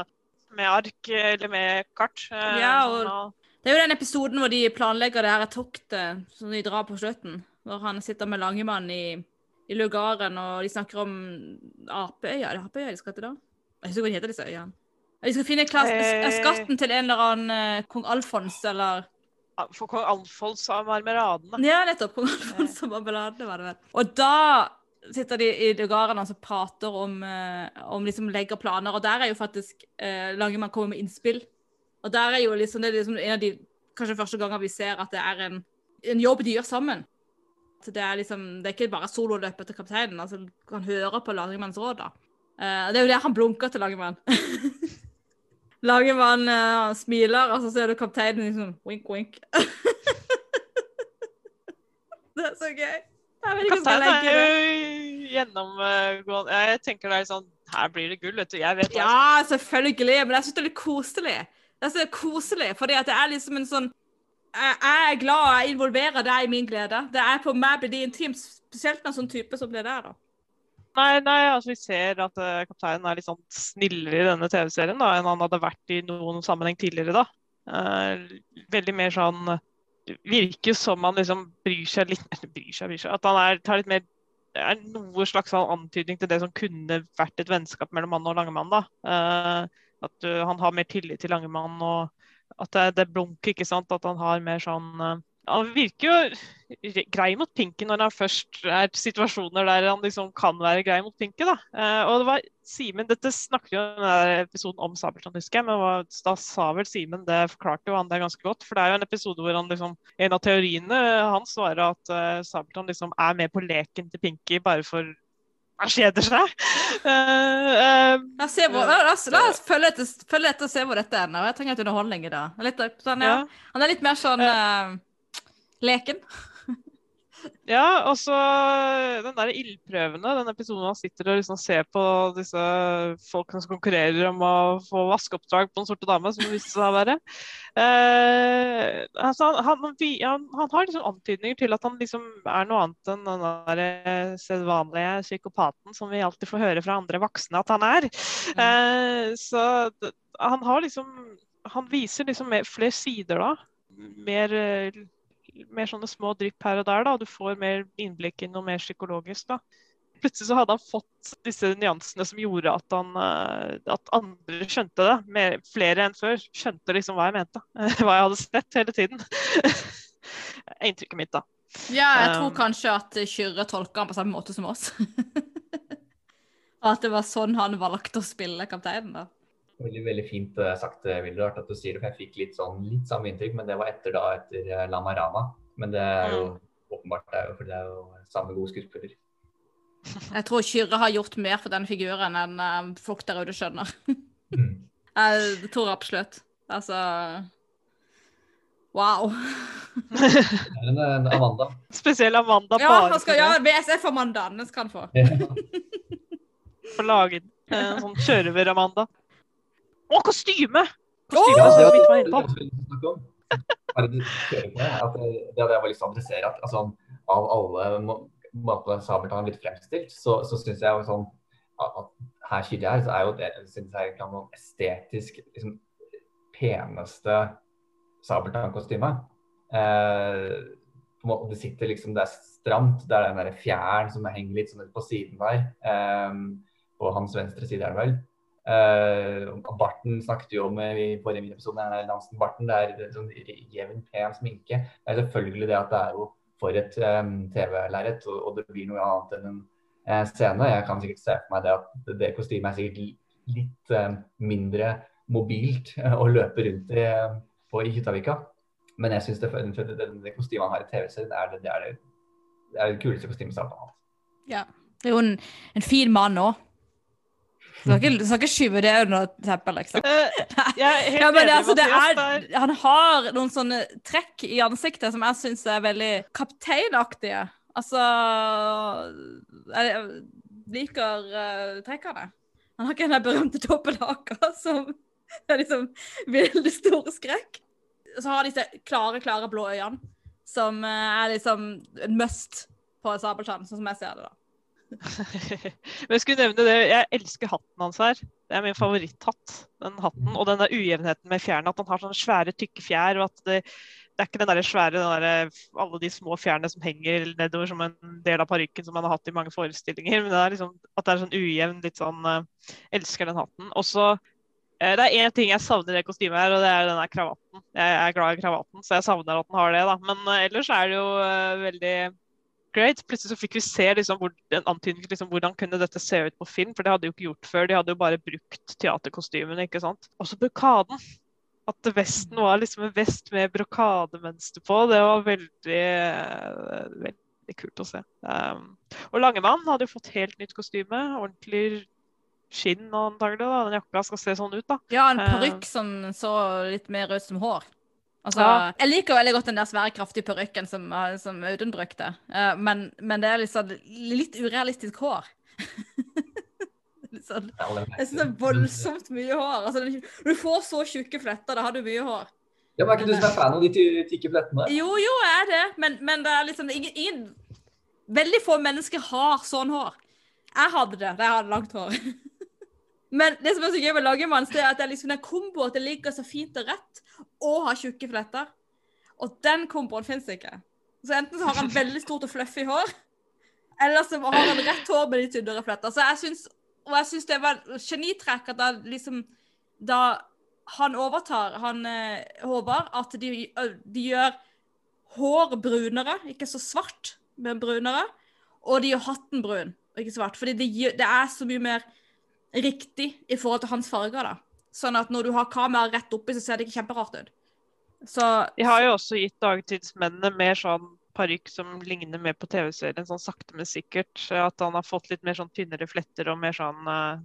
med ark eller med kart. eh, Ja, og- Det er jo den episoden hvor de planlegger det her toktet som de drar på slutten. Hvor han sitter med Langemann i, i lugaren, og de snakker om apeøya. Er det apeøya de skal til da? Jeg husker hva de heter disse øyene. De skal finne Eh. skatten til en eller annen eh, kong Alfons, eller For kong Alfons av Marmeladene. Ja, nettopp. Kong Alfons og Marmeladene, var det vel. Og da sitter de i garden og prater om, eh, om liksom legger planer, og der er jo faktisk eh, Langemann kommer med innspill. Og der er jo liksom, det er liksom en av de kanskje første ganger vi ser at det er en, en jobb de gjør sammen. Så det er liksom, det er ikke bare sololøpet til kapteinen, altså han hører på Langemanns råd da. Eh, det er jo der han blunker til Langemann. *laughs* Langemann eh, smiler, og så ser du kapteinen liksom wink, wink. *laughs* det er så gøy. Legge er jo gjennomgående Jeg tenker det er sånn Her blir det gull, vet du. Jeg vet jeg Ja, selvfølgelig, men jeg syns det er litt koselig. Det er koselig, fordi at det er liksom en sånn jeg er glad jeg involverer deg i min glede. Det er på meg blir det intimt, spesielt med en sånn type som det der, da. Nei, nei, altså vi ser at uh, kapteinen er litt sånn snillere i denne TV-serien da, enn han hadde vært i noen sammenheng tidligere. da. Uh, veldig mer sånn det Virker som han liksom bryr seg litt eller bryr seg, bryr seg, At han er, tar litt mer det er noe slags sånn antydning til det som kunne vært et vennskap mellom han og Langemann. da. Eh, at uh, han har mer tillit til Langemann, og at det, det blunker, ikke sant. At han har mer sånn eh, Han virker jo grei mot Pinky når han først er situasjoner der han liksom kan være grei mot Pinky. da. Eh, og det var Simen, Dette snakket jo i episoden om Sabeltann, husker jeg, men da sa vel Simen det forklarte jo han det ganske godt. For det er jo en episode hvor han liksom En av teoriene hans var at uh, Sabeltann liksom er med på leken til Pinky bare for han kjeder seg. Uh, *laughs* uh, La oss, hvor, la oss, følge, etter, følge etter og se hvor dette ender. Jeg trenger litt underholdning i dag. Litt, sånn, ja. ja. Han er litt mer sånn eh, leken. Ja, og så den der ildprøvene, den episoden han sitter og liksom ser på disse folkene som konkurrerer om å få vaskeoppdrag på Den sorte dame, som det viste seg å være. Eh, altså, han, han, han, han har liksom antydninger til at han liksom er noe annet enn den der eh, sedvanlige psykopaten som vi alltid får høre fra andre voksne at han er. Eh, så han har liksom Han viser liksom mer, flere sider da. Mer eh, mer sånne små drypp her og der, da. og Du får mer innblikk i noe mer psykologisk. da. Plutselig så hadde han fått disse nyansene som gjorde at, han, eh, at andre skjønte det. Mer, flere enn før skjønte liksom hva jeg mente. *laughs* Hva jeg hadde sett hele tiden. *laughs* Inntrykket mitt, da. Ja, jeg tror Um, kanskje at Kyrre tolka han på samme måte som oss. *laughs* At det var sånn han valgte å spille kapteinen, da. Veldig, veldig fint eh, sagt, eh, Vilde. Rart at du sier det, for jeg fikk litt sånn litt samme inntrykk, men det var etter da, etter eh, Lamarama. Men det er jo åpenbart, det er jo, for det er jo samme gode skuespiller. *laughs* Jeg tror Kyrre har gjort mer for den figuren enn eh, folk der ute skjønner. Mm. *laughs* Jeg tror absolutt. Altså Wow. Det er en, en Amanda. Spesielt Amanda Ja, bare han skal, ja. BSF-Amandaen skal han få. *laughs* Få lage en sånn kjørever-Amanda. Å, kostyme! Kostyme som det var var på. Bare du kjører på det, at det, det hadde jeg bare lyst til å adressere. At altså, av alle må- måter Sabeltann er blitt fremstilt, så, så syns jeg jo sånn at, at her Kyrre er, så er jo det synes jeg kan noen estetisk liksom, peneste Sabeltann-kostymet. Eh, det sitter liksom, det er stramt, det er den der fjæren som henger litt sånn ut på siden der. Eh, på hans venstre side er det vel. Og barten snakket jo om eh, i forrige episode, Lansen barten. Det er sånn jevn, pen sminke. Det er selvfølgelig det at det er jo for et um, TV-lerret, og, og det blir noe annet enn en uh, scene. Jeg kan sikkert se for meg det at det, kostymet er sikkert litt uh, mindre mobilt å løpe rundt i, på, i Hyttavika. Men jeg syns det, det, det, det kostymet han har i TV-serien, er det, det, er det, det er det kuleste kostymet han har hatt. Ja. Det er jo en, en fin mann òg. Du skal ikke, du skal ikke skyve det under teppet, liksom. Uh, jeg er helt *laughs* Ja, men enig, altså, Mathias. er, er han har noen sånne trekk i ansiktet som jeg syns er veldig kapteinaktige. Altså Jeg liker uh, trekkene. Han har ikke den berømte dobbelthaka som *laughs* er liksom veldig stor skrekk. Så har han disse klare, klare blå øynene, som eh, er liksom en must på sabeltann, sånn som jeg ser det, da. *laughs* Men jeg skulle nevne det, jeg elsker hatten hans her. Det er min favoritthatt. Den hatten, Og den der ujevnheten med fjærene. At han har sånne svære, tykke fjær. og at det, det er ikke den der svære, den der, alle de små fjærene som henger nedover som en del av parykken som man har hatt i mange forestillinger. Men det er liksom, at det er sånn ujevn, litt sånn uh, Elsker den hatten. Og så eh, det er én ting jeg savner i det kostymet, her, og det er den der kravatten. Jeg er glad i kravatten, så jeg savner at den har det. da. Men eh, ellers er det jo eh, veldig great. Plutselig så fikk vi se liksom, hvor, en antydning liksom, hvordan kunne dette se ut på film, for det hadde de jo ikke gjort før. De hadde jo bare brukt teaterkostymene, ikke sant. Og så brokaden. At vesten var liksom en vest med brokademønster på, det var veldig, eh, veldig kult å se. Um, og Langemann hadde jo fått helt nytt kostyme. Ordentlig skinn antagelig. da. Den jakka skal se sånn ut, da. Ja, en parykk parykk som så litt mer ut som hår. Altså, Ja. Jeg liker veldig godt den der svære, kraftige parykken som, eh, som Audun brukte, Uh, men, men det er liksom litt urealistisk hår. *laughs* litt sånn, jeg syns det er voldsomt mye hår. Altså, når du får så tjukke fletter, da har du mye hår. Ja, men Er ikke du som er fan av de ty- tykke flettene? Jo, jo, jeg er det, men, men det er liksom ingen, ingen Veldig få mennesker har sånn hår. Jeg hadde det da jeg hadde langt hår. *laughs* Men det som er så gøy med Langemanns, det er at det er liksom den komboen at det ligger så fint og rett, og har tjukke fletter. Og den komboen fins ikke. Så enten så har han veldig stort og fluffy hår, eller så har han rett hår med de tynnere fletter. Så jeg syns, og jeg syns det var genitrekk at da liksom Da han overtar, han eh, Håvard, at de, de gjør hår brunere, ikke så svart, men brunere. Og de gjør hatten brun, og ikke svart. Fordi det, det er så mye mer riktig i forhold til hans farger, da. Sånn at når du har kameraet rett oppi, så ser det ikke kjemperart ut. Så De har jo også gitt dagtidsmennene mer sånn parykk som ligner mer på TV-serien, sånn sakte, men sikkert. At han har fått litt mer sånn tynnere fletter og mer sånn uh,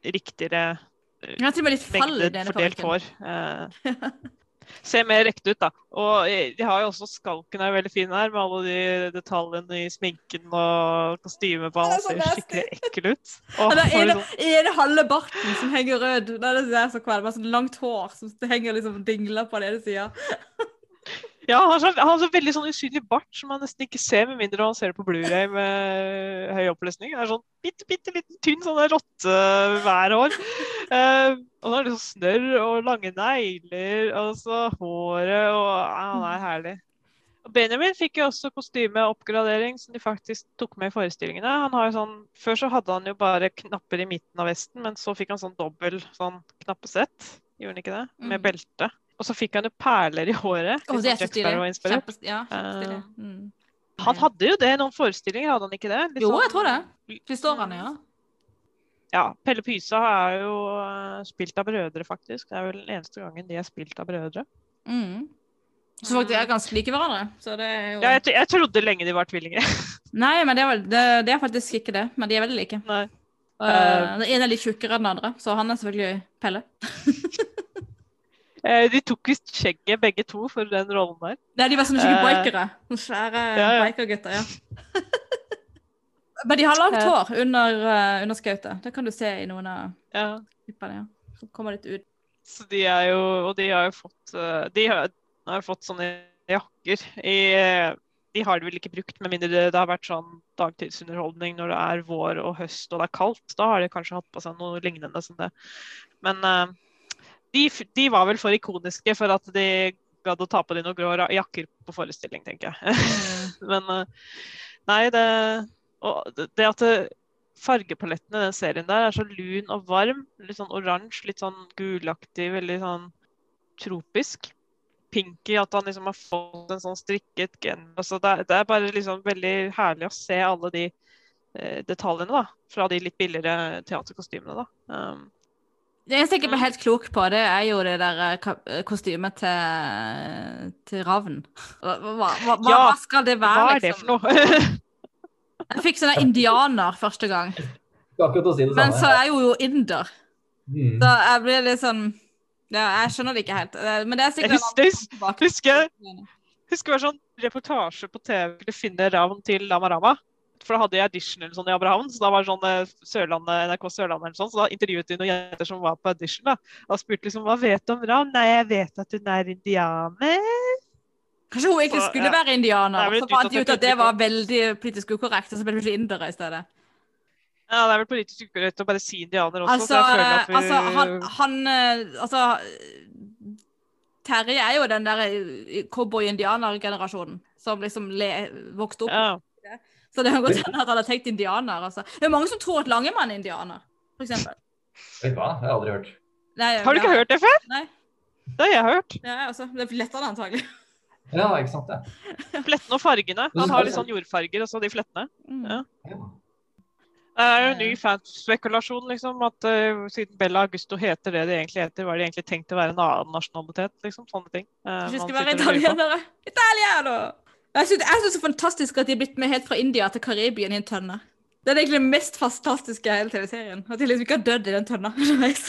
riktigere jeg litt fall mengde fordelt parykken. hår. Eh, *laughs* ser mer ekte ut, da. Og eh, de har jo også skalken er veldig fin her, med alle de detaljene i sminken og kostymet på Det han. er Ser skikkelig ekkel ut. Og Og er får ene, sånn- halve barten som henger rød. Det er det som er så kvalm. Med sånn langt hår som henger liksom dingler på den ene sida. Ja, han har, så, han har så veldig sånn usynlig bart som man nesten ikke ser, med mindre man ser det på Blu-ray med høy oppløsning. Det er sånn bitte, bitte liten, tynn sånn rotte hver år. Uh, og så har liksom snørr og lange negler, og så håret og ja, Han er herlig. Og Benjamin fikk jo også kostymeoppgradering som de faktisk tok med i forestillingene. Han har jo sånn, Før så hadde han jo bare knapper i midten av vesten, men så fikk han sånn dobbel sånn knappesett. Gjorde han ikke det? Med Mhm. belte. Og så fikk han jo perler i håret. Oh, det er sånn så Jack stilig. Ja. Eh, Mm. Han hadde jo det i noen forestillinger, hadde han ikke det? Litt Jo, sånn- jeg tror det. Siste ja. Ja. Pelle Pysa er jo eh, spilt av brødre, faktisk. Det er vel den eneste gangen de er spilt av brødre. Mm. Så faktisk er ganske like hverandre. Så det er jo Ja, jeg, jeg trodde lenge de var tvillinger. *laughs* Nei, men det er, vel, det, det er faktisk ikke det. Men de er veldig like. Nei. Uh, den ene er litt tjukkere enn den andre, så han er selvfølgelig Pelle. *laughs* Eh, De tok visst skjegget begge to for den rollen der. Nei, de var sånne skikkelig Eh, bikere. Sånne svære ja, ja. bikergutter, ja. *laughs* Men de har langt Eh. hår under, uh, under skautet. Det kan du se i noen av Ja. klippene. ja. Så kommer litt ut. Så de er jo Og de har jo fått eh, De har, har fått sånne jakker i eh, De har det vel ikke brukt, med mindre det, har vært sånn dagtidsunderholdning når det er vår og høst og det er kaldt. Da har de kanskje hatt på seg noe lignende som det. Men eh, de, de var vel for ikoniske for at de gadd å ta på de noen grå jakker på forestilling, tenker jeg. *laughs* Men eh, nei, det det, det at det, fargepaletten i den serien der er så lun og varm. Litt sånn oransje, litt sånn gulaktig, veldig sånn tropisk. Pinky, at han liksom har fått en sånn strikket gen. Altså det, det er bare liksom veldig herlig å se alle de eh, detaljene da, fra de litt billigere teaterkostymene. da. Um, Det eneste jeg ikke ble helt klok på, det er jo det der eh, eh, kostymet til, til ravn. Hva, hva, hva, hva skal det være, Hva er det liksom? for noe? *laughs* Jeg fikk sånn indianer første gang, si men så er jeg jo inder. Mm. Så jeg blir litt sånn ja, Jeg skjønner det ikke helt. Eh, Men det er sikkert Jeg husker- husker Husker det var sånn reportasje på TV du finner finne ravn til Lama Rama. For da hadde jeg audition eller sånn i Abrahamn, så da var sånn eh, Sørlandet, NRK Sørlandet eller sånn, så da intervjuet de noen jenter som var på audition, da. Og spurte liksom hva vet du om ravn? Nei, jeg vet at hun er indianer. Kanskje hun ikke Så, skulle ja. være indianer. Er Så fant de ut at det var veldig politisk ukorrekt, og så ble det plutselig indere i stedet. Ja, det er vel politisk ukorrekt å bare si indianer også, Altså, så jeg føler at vi altså han, han eh, Altså Terje er jo den der eh, cowboy-indianer-generasjonen som liksom le, vokste opp. ja. Så det kan godt hende at han har tenkt indianer. Altså. Det er mange som tror at Langemann er indianer, eksempel. Vet du hva? Det har jeg aldri hørt. Nei, Har du ikke ja. hørt det før? Nei. Det har jeg hørt. Ja, altså, det er lettere antagelig. Ja, ikke sant det. Flettene og fargene. Han har litt sånn jordfarger, og så de flettene. Mm. Ja. Ja. Det er jo en ny fanspekulasjon, liksom. At uh, siden Bella Augusto heter det det egentlig heter, var det egentlig tenkt å være en annen nasjonalitet, liksom. Sånne ting. Uh, Kanskje vi skal være italienere? Italiano! Jeg syns synes det er fantastisk at de er blitt med helt fra India til Karibien i en tønne. Det er egentlig det mest fantastiske i hele TV-serien. At de liksom ikke har dødd i den tønna. *laughs* underveis.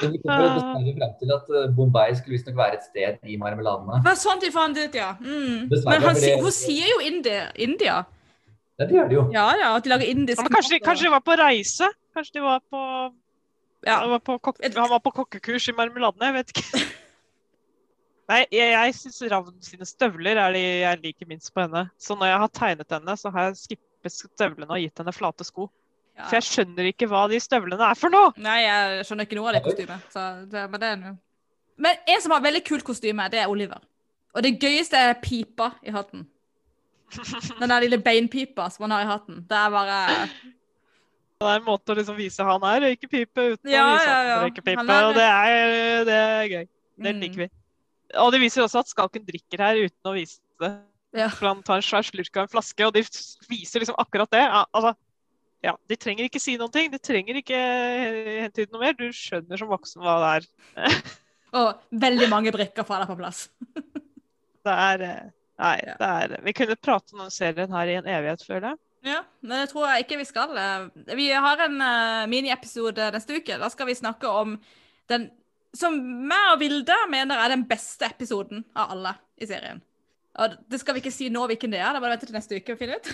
Vi kommer dessverre frem til at eh, Bombay skulle visstnok være et sted i marmeladene. Det var sånn de fant ut, ja. Mm. Men han, hun sier jo India. India. Ja, det gjør de jo. Ja, ja, at de lager indisk Ja, kanskje, kanskje de var på reise? Kanskje de var på, Ja. var på, kok han var på kokkekurs i marmeladene? Jeg vet ikke. *laughs* Nei, jeg, jeg syns Ravn sine støvler er de jeg liker minst på henne. Så når jeg har tegnet henne, så har jeg skippet støvlene og gitt henne flate sko. Ja. For jeg skjønner ikke hva de støvlene er for noe! Nei, jeg skjønner ikke noe av det kostymet. Så det, men, det er noe. men en som har veldig kult kostyme, det er Oliver. Og det gøyeste er pipa i hatten. *laughs* Den der lille beinpipa som han har i hatten. Det er bare Det er en måte å liksom vise han er røykepipe uten Ja, å vise ja, han ja. røykepipe. Han er- Og det er, det er gøy. Det Mm. liker vi. Og det viser også at Skalken drikker her uten å vise det. Ja. For han tar en svær slurk av en flaske, og de viser liksom akkurat det. Ja, Altså, ja, de trenger ikke si noen ting. De trenger ikke hente ut noe mer. Du skjønner som voksen hva det er. *laughs* Og veldig mange brikker faller på plass. *laughs* Det er eh, Nei, Ja. det er Vi kunne prate om den serien her i en evighet, føler jeg. Ja, men det tror jeg ikke vi skal. Vi har en uh, miniepisode neste uke. Da skal vi snakke om den som meg og Vilde mener er den beste episoden av alle i serien. Og det skal vi ikke si nå hvilken det er, da må å vente til neste uke og finne ut.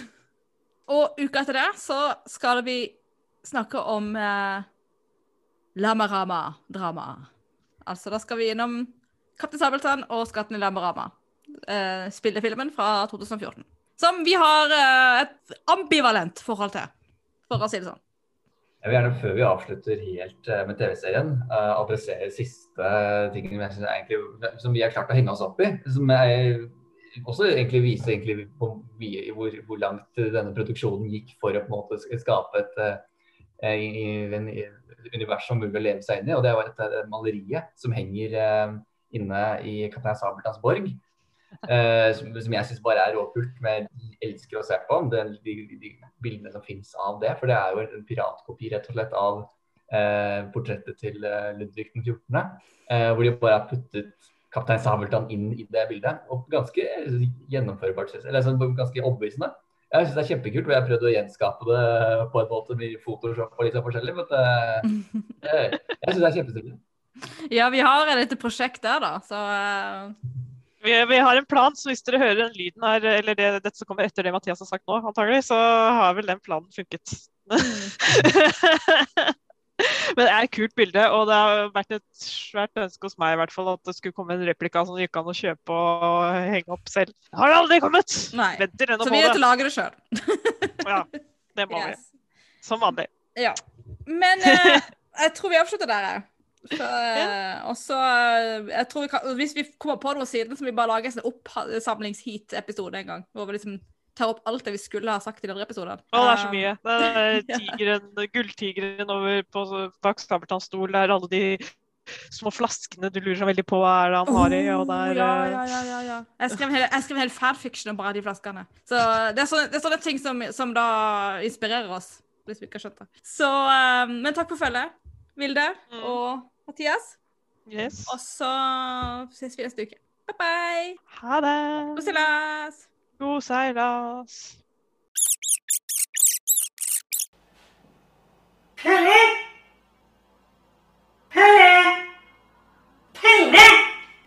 Og uka etter det så skal vi snakke om eh, Lamarama-drama. Altså, da skal vi innom Kaptein Sabeltann og Skatten i Lamarama. Eh, spillefilmen fra 2014. Som vi har eh, et ambivalent forhold til, for å si det sånn. Jeg vil gjerne, før vi avslutter helt eh, med TV-serien, eh, adressere siste tingen egentlig, som vi har klart å henge oss opp i. Som jeg også egentlig viser egentlig på hvor, hvor langt denne produksjonen gikk for å på en måte skape et, eh, i, i, et univers som mulig å leve seg inn i. Og det var dette maleriet som henger eh, inne i Kaptein Sabeltanns borg. Eh, som, jeg syns bare er råkult, men jeg elsker å se på. Det, de, de bildene som finnes av det. For det er jo en piratkopi rett og slett av eh, portrettet til eh, Ludvig den 14. Eh, hvor de bare har puttet kaptein Sabeltann inn i det bildet. Og ganske gjennomførbart. Eller sånn, ganske overbevisende. Jeg syns det er kjempekult, og jeg har prøvd å gjenskape det på en måte med Photoshop og litt sånn forskjellig. Men det, jeg, syns det er kjempestilig. Ja, vi har et lite prosjekt der, da, så Vi, vi har en plan, så hvis dere hører den lyden her, eller det, dette som kommer etter det Mathias har sagt nå, antagelig, så har vel den planen funket. *laughs* Men det er et kult bilde, og det har vært et svært ønske hos meg i hvert fall at det skulle komme en replika som det gikk an å kjøpe og henge opp selv. Har Det aldri kommet! Nei. Venter ennå Så vi er til det. å lage det sjøl. Ja, det må vi. *laughs* Som vanlig. Ja. Men eh, *laughs* jeg tror vi avslutter der, jeg. Så, eh, og så eh, jeg tror vi kan, Hvis vi kommer på noe siden, så må vi bare lage en sånn oppsamlingsheat-episode en gang. Hvor vi liksom tar opp alt det vi skulle ha sagt i de andre episodene. Å, det er så mye. Det *laughs* er tigeren, gulltigeren over på bak Sabeltanns stol. Det er alle de små flaskene du lurer så veldig på hva er det han har i. Og det er ja, eh, ja, ja, ja, ja. Jeg skrev hele, hel, jeg skrev en fanfiction om bare de flaskene. Så det er sånne, det er sånne ting som, som da inspirerer oss. Hvis vi ikke har skjønt det. Så, men takk for følget, Vilde Mm. og Mathias. Yes. Og så ses vi neste uke. Bye, bye. Ha det. God seilas. God seilas. Pelle! Pelle! Pelle!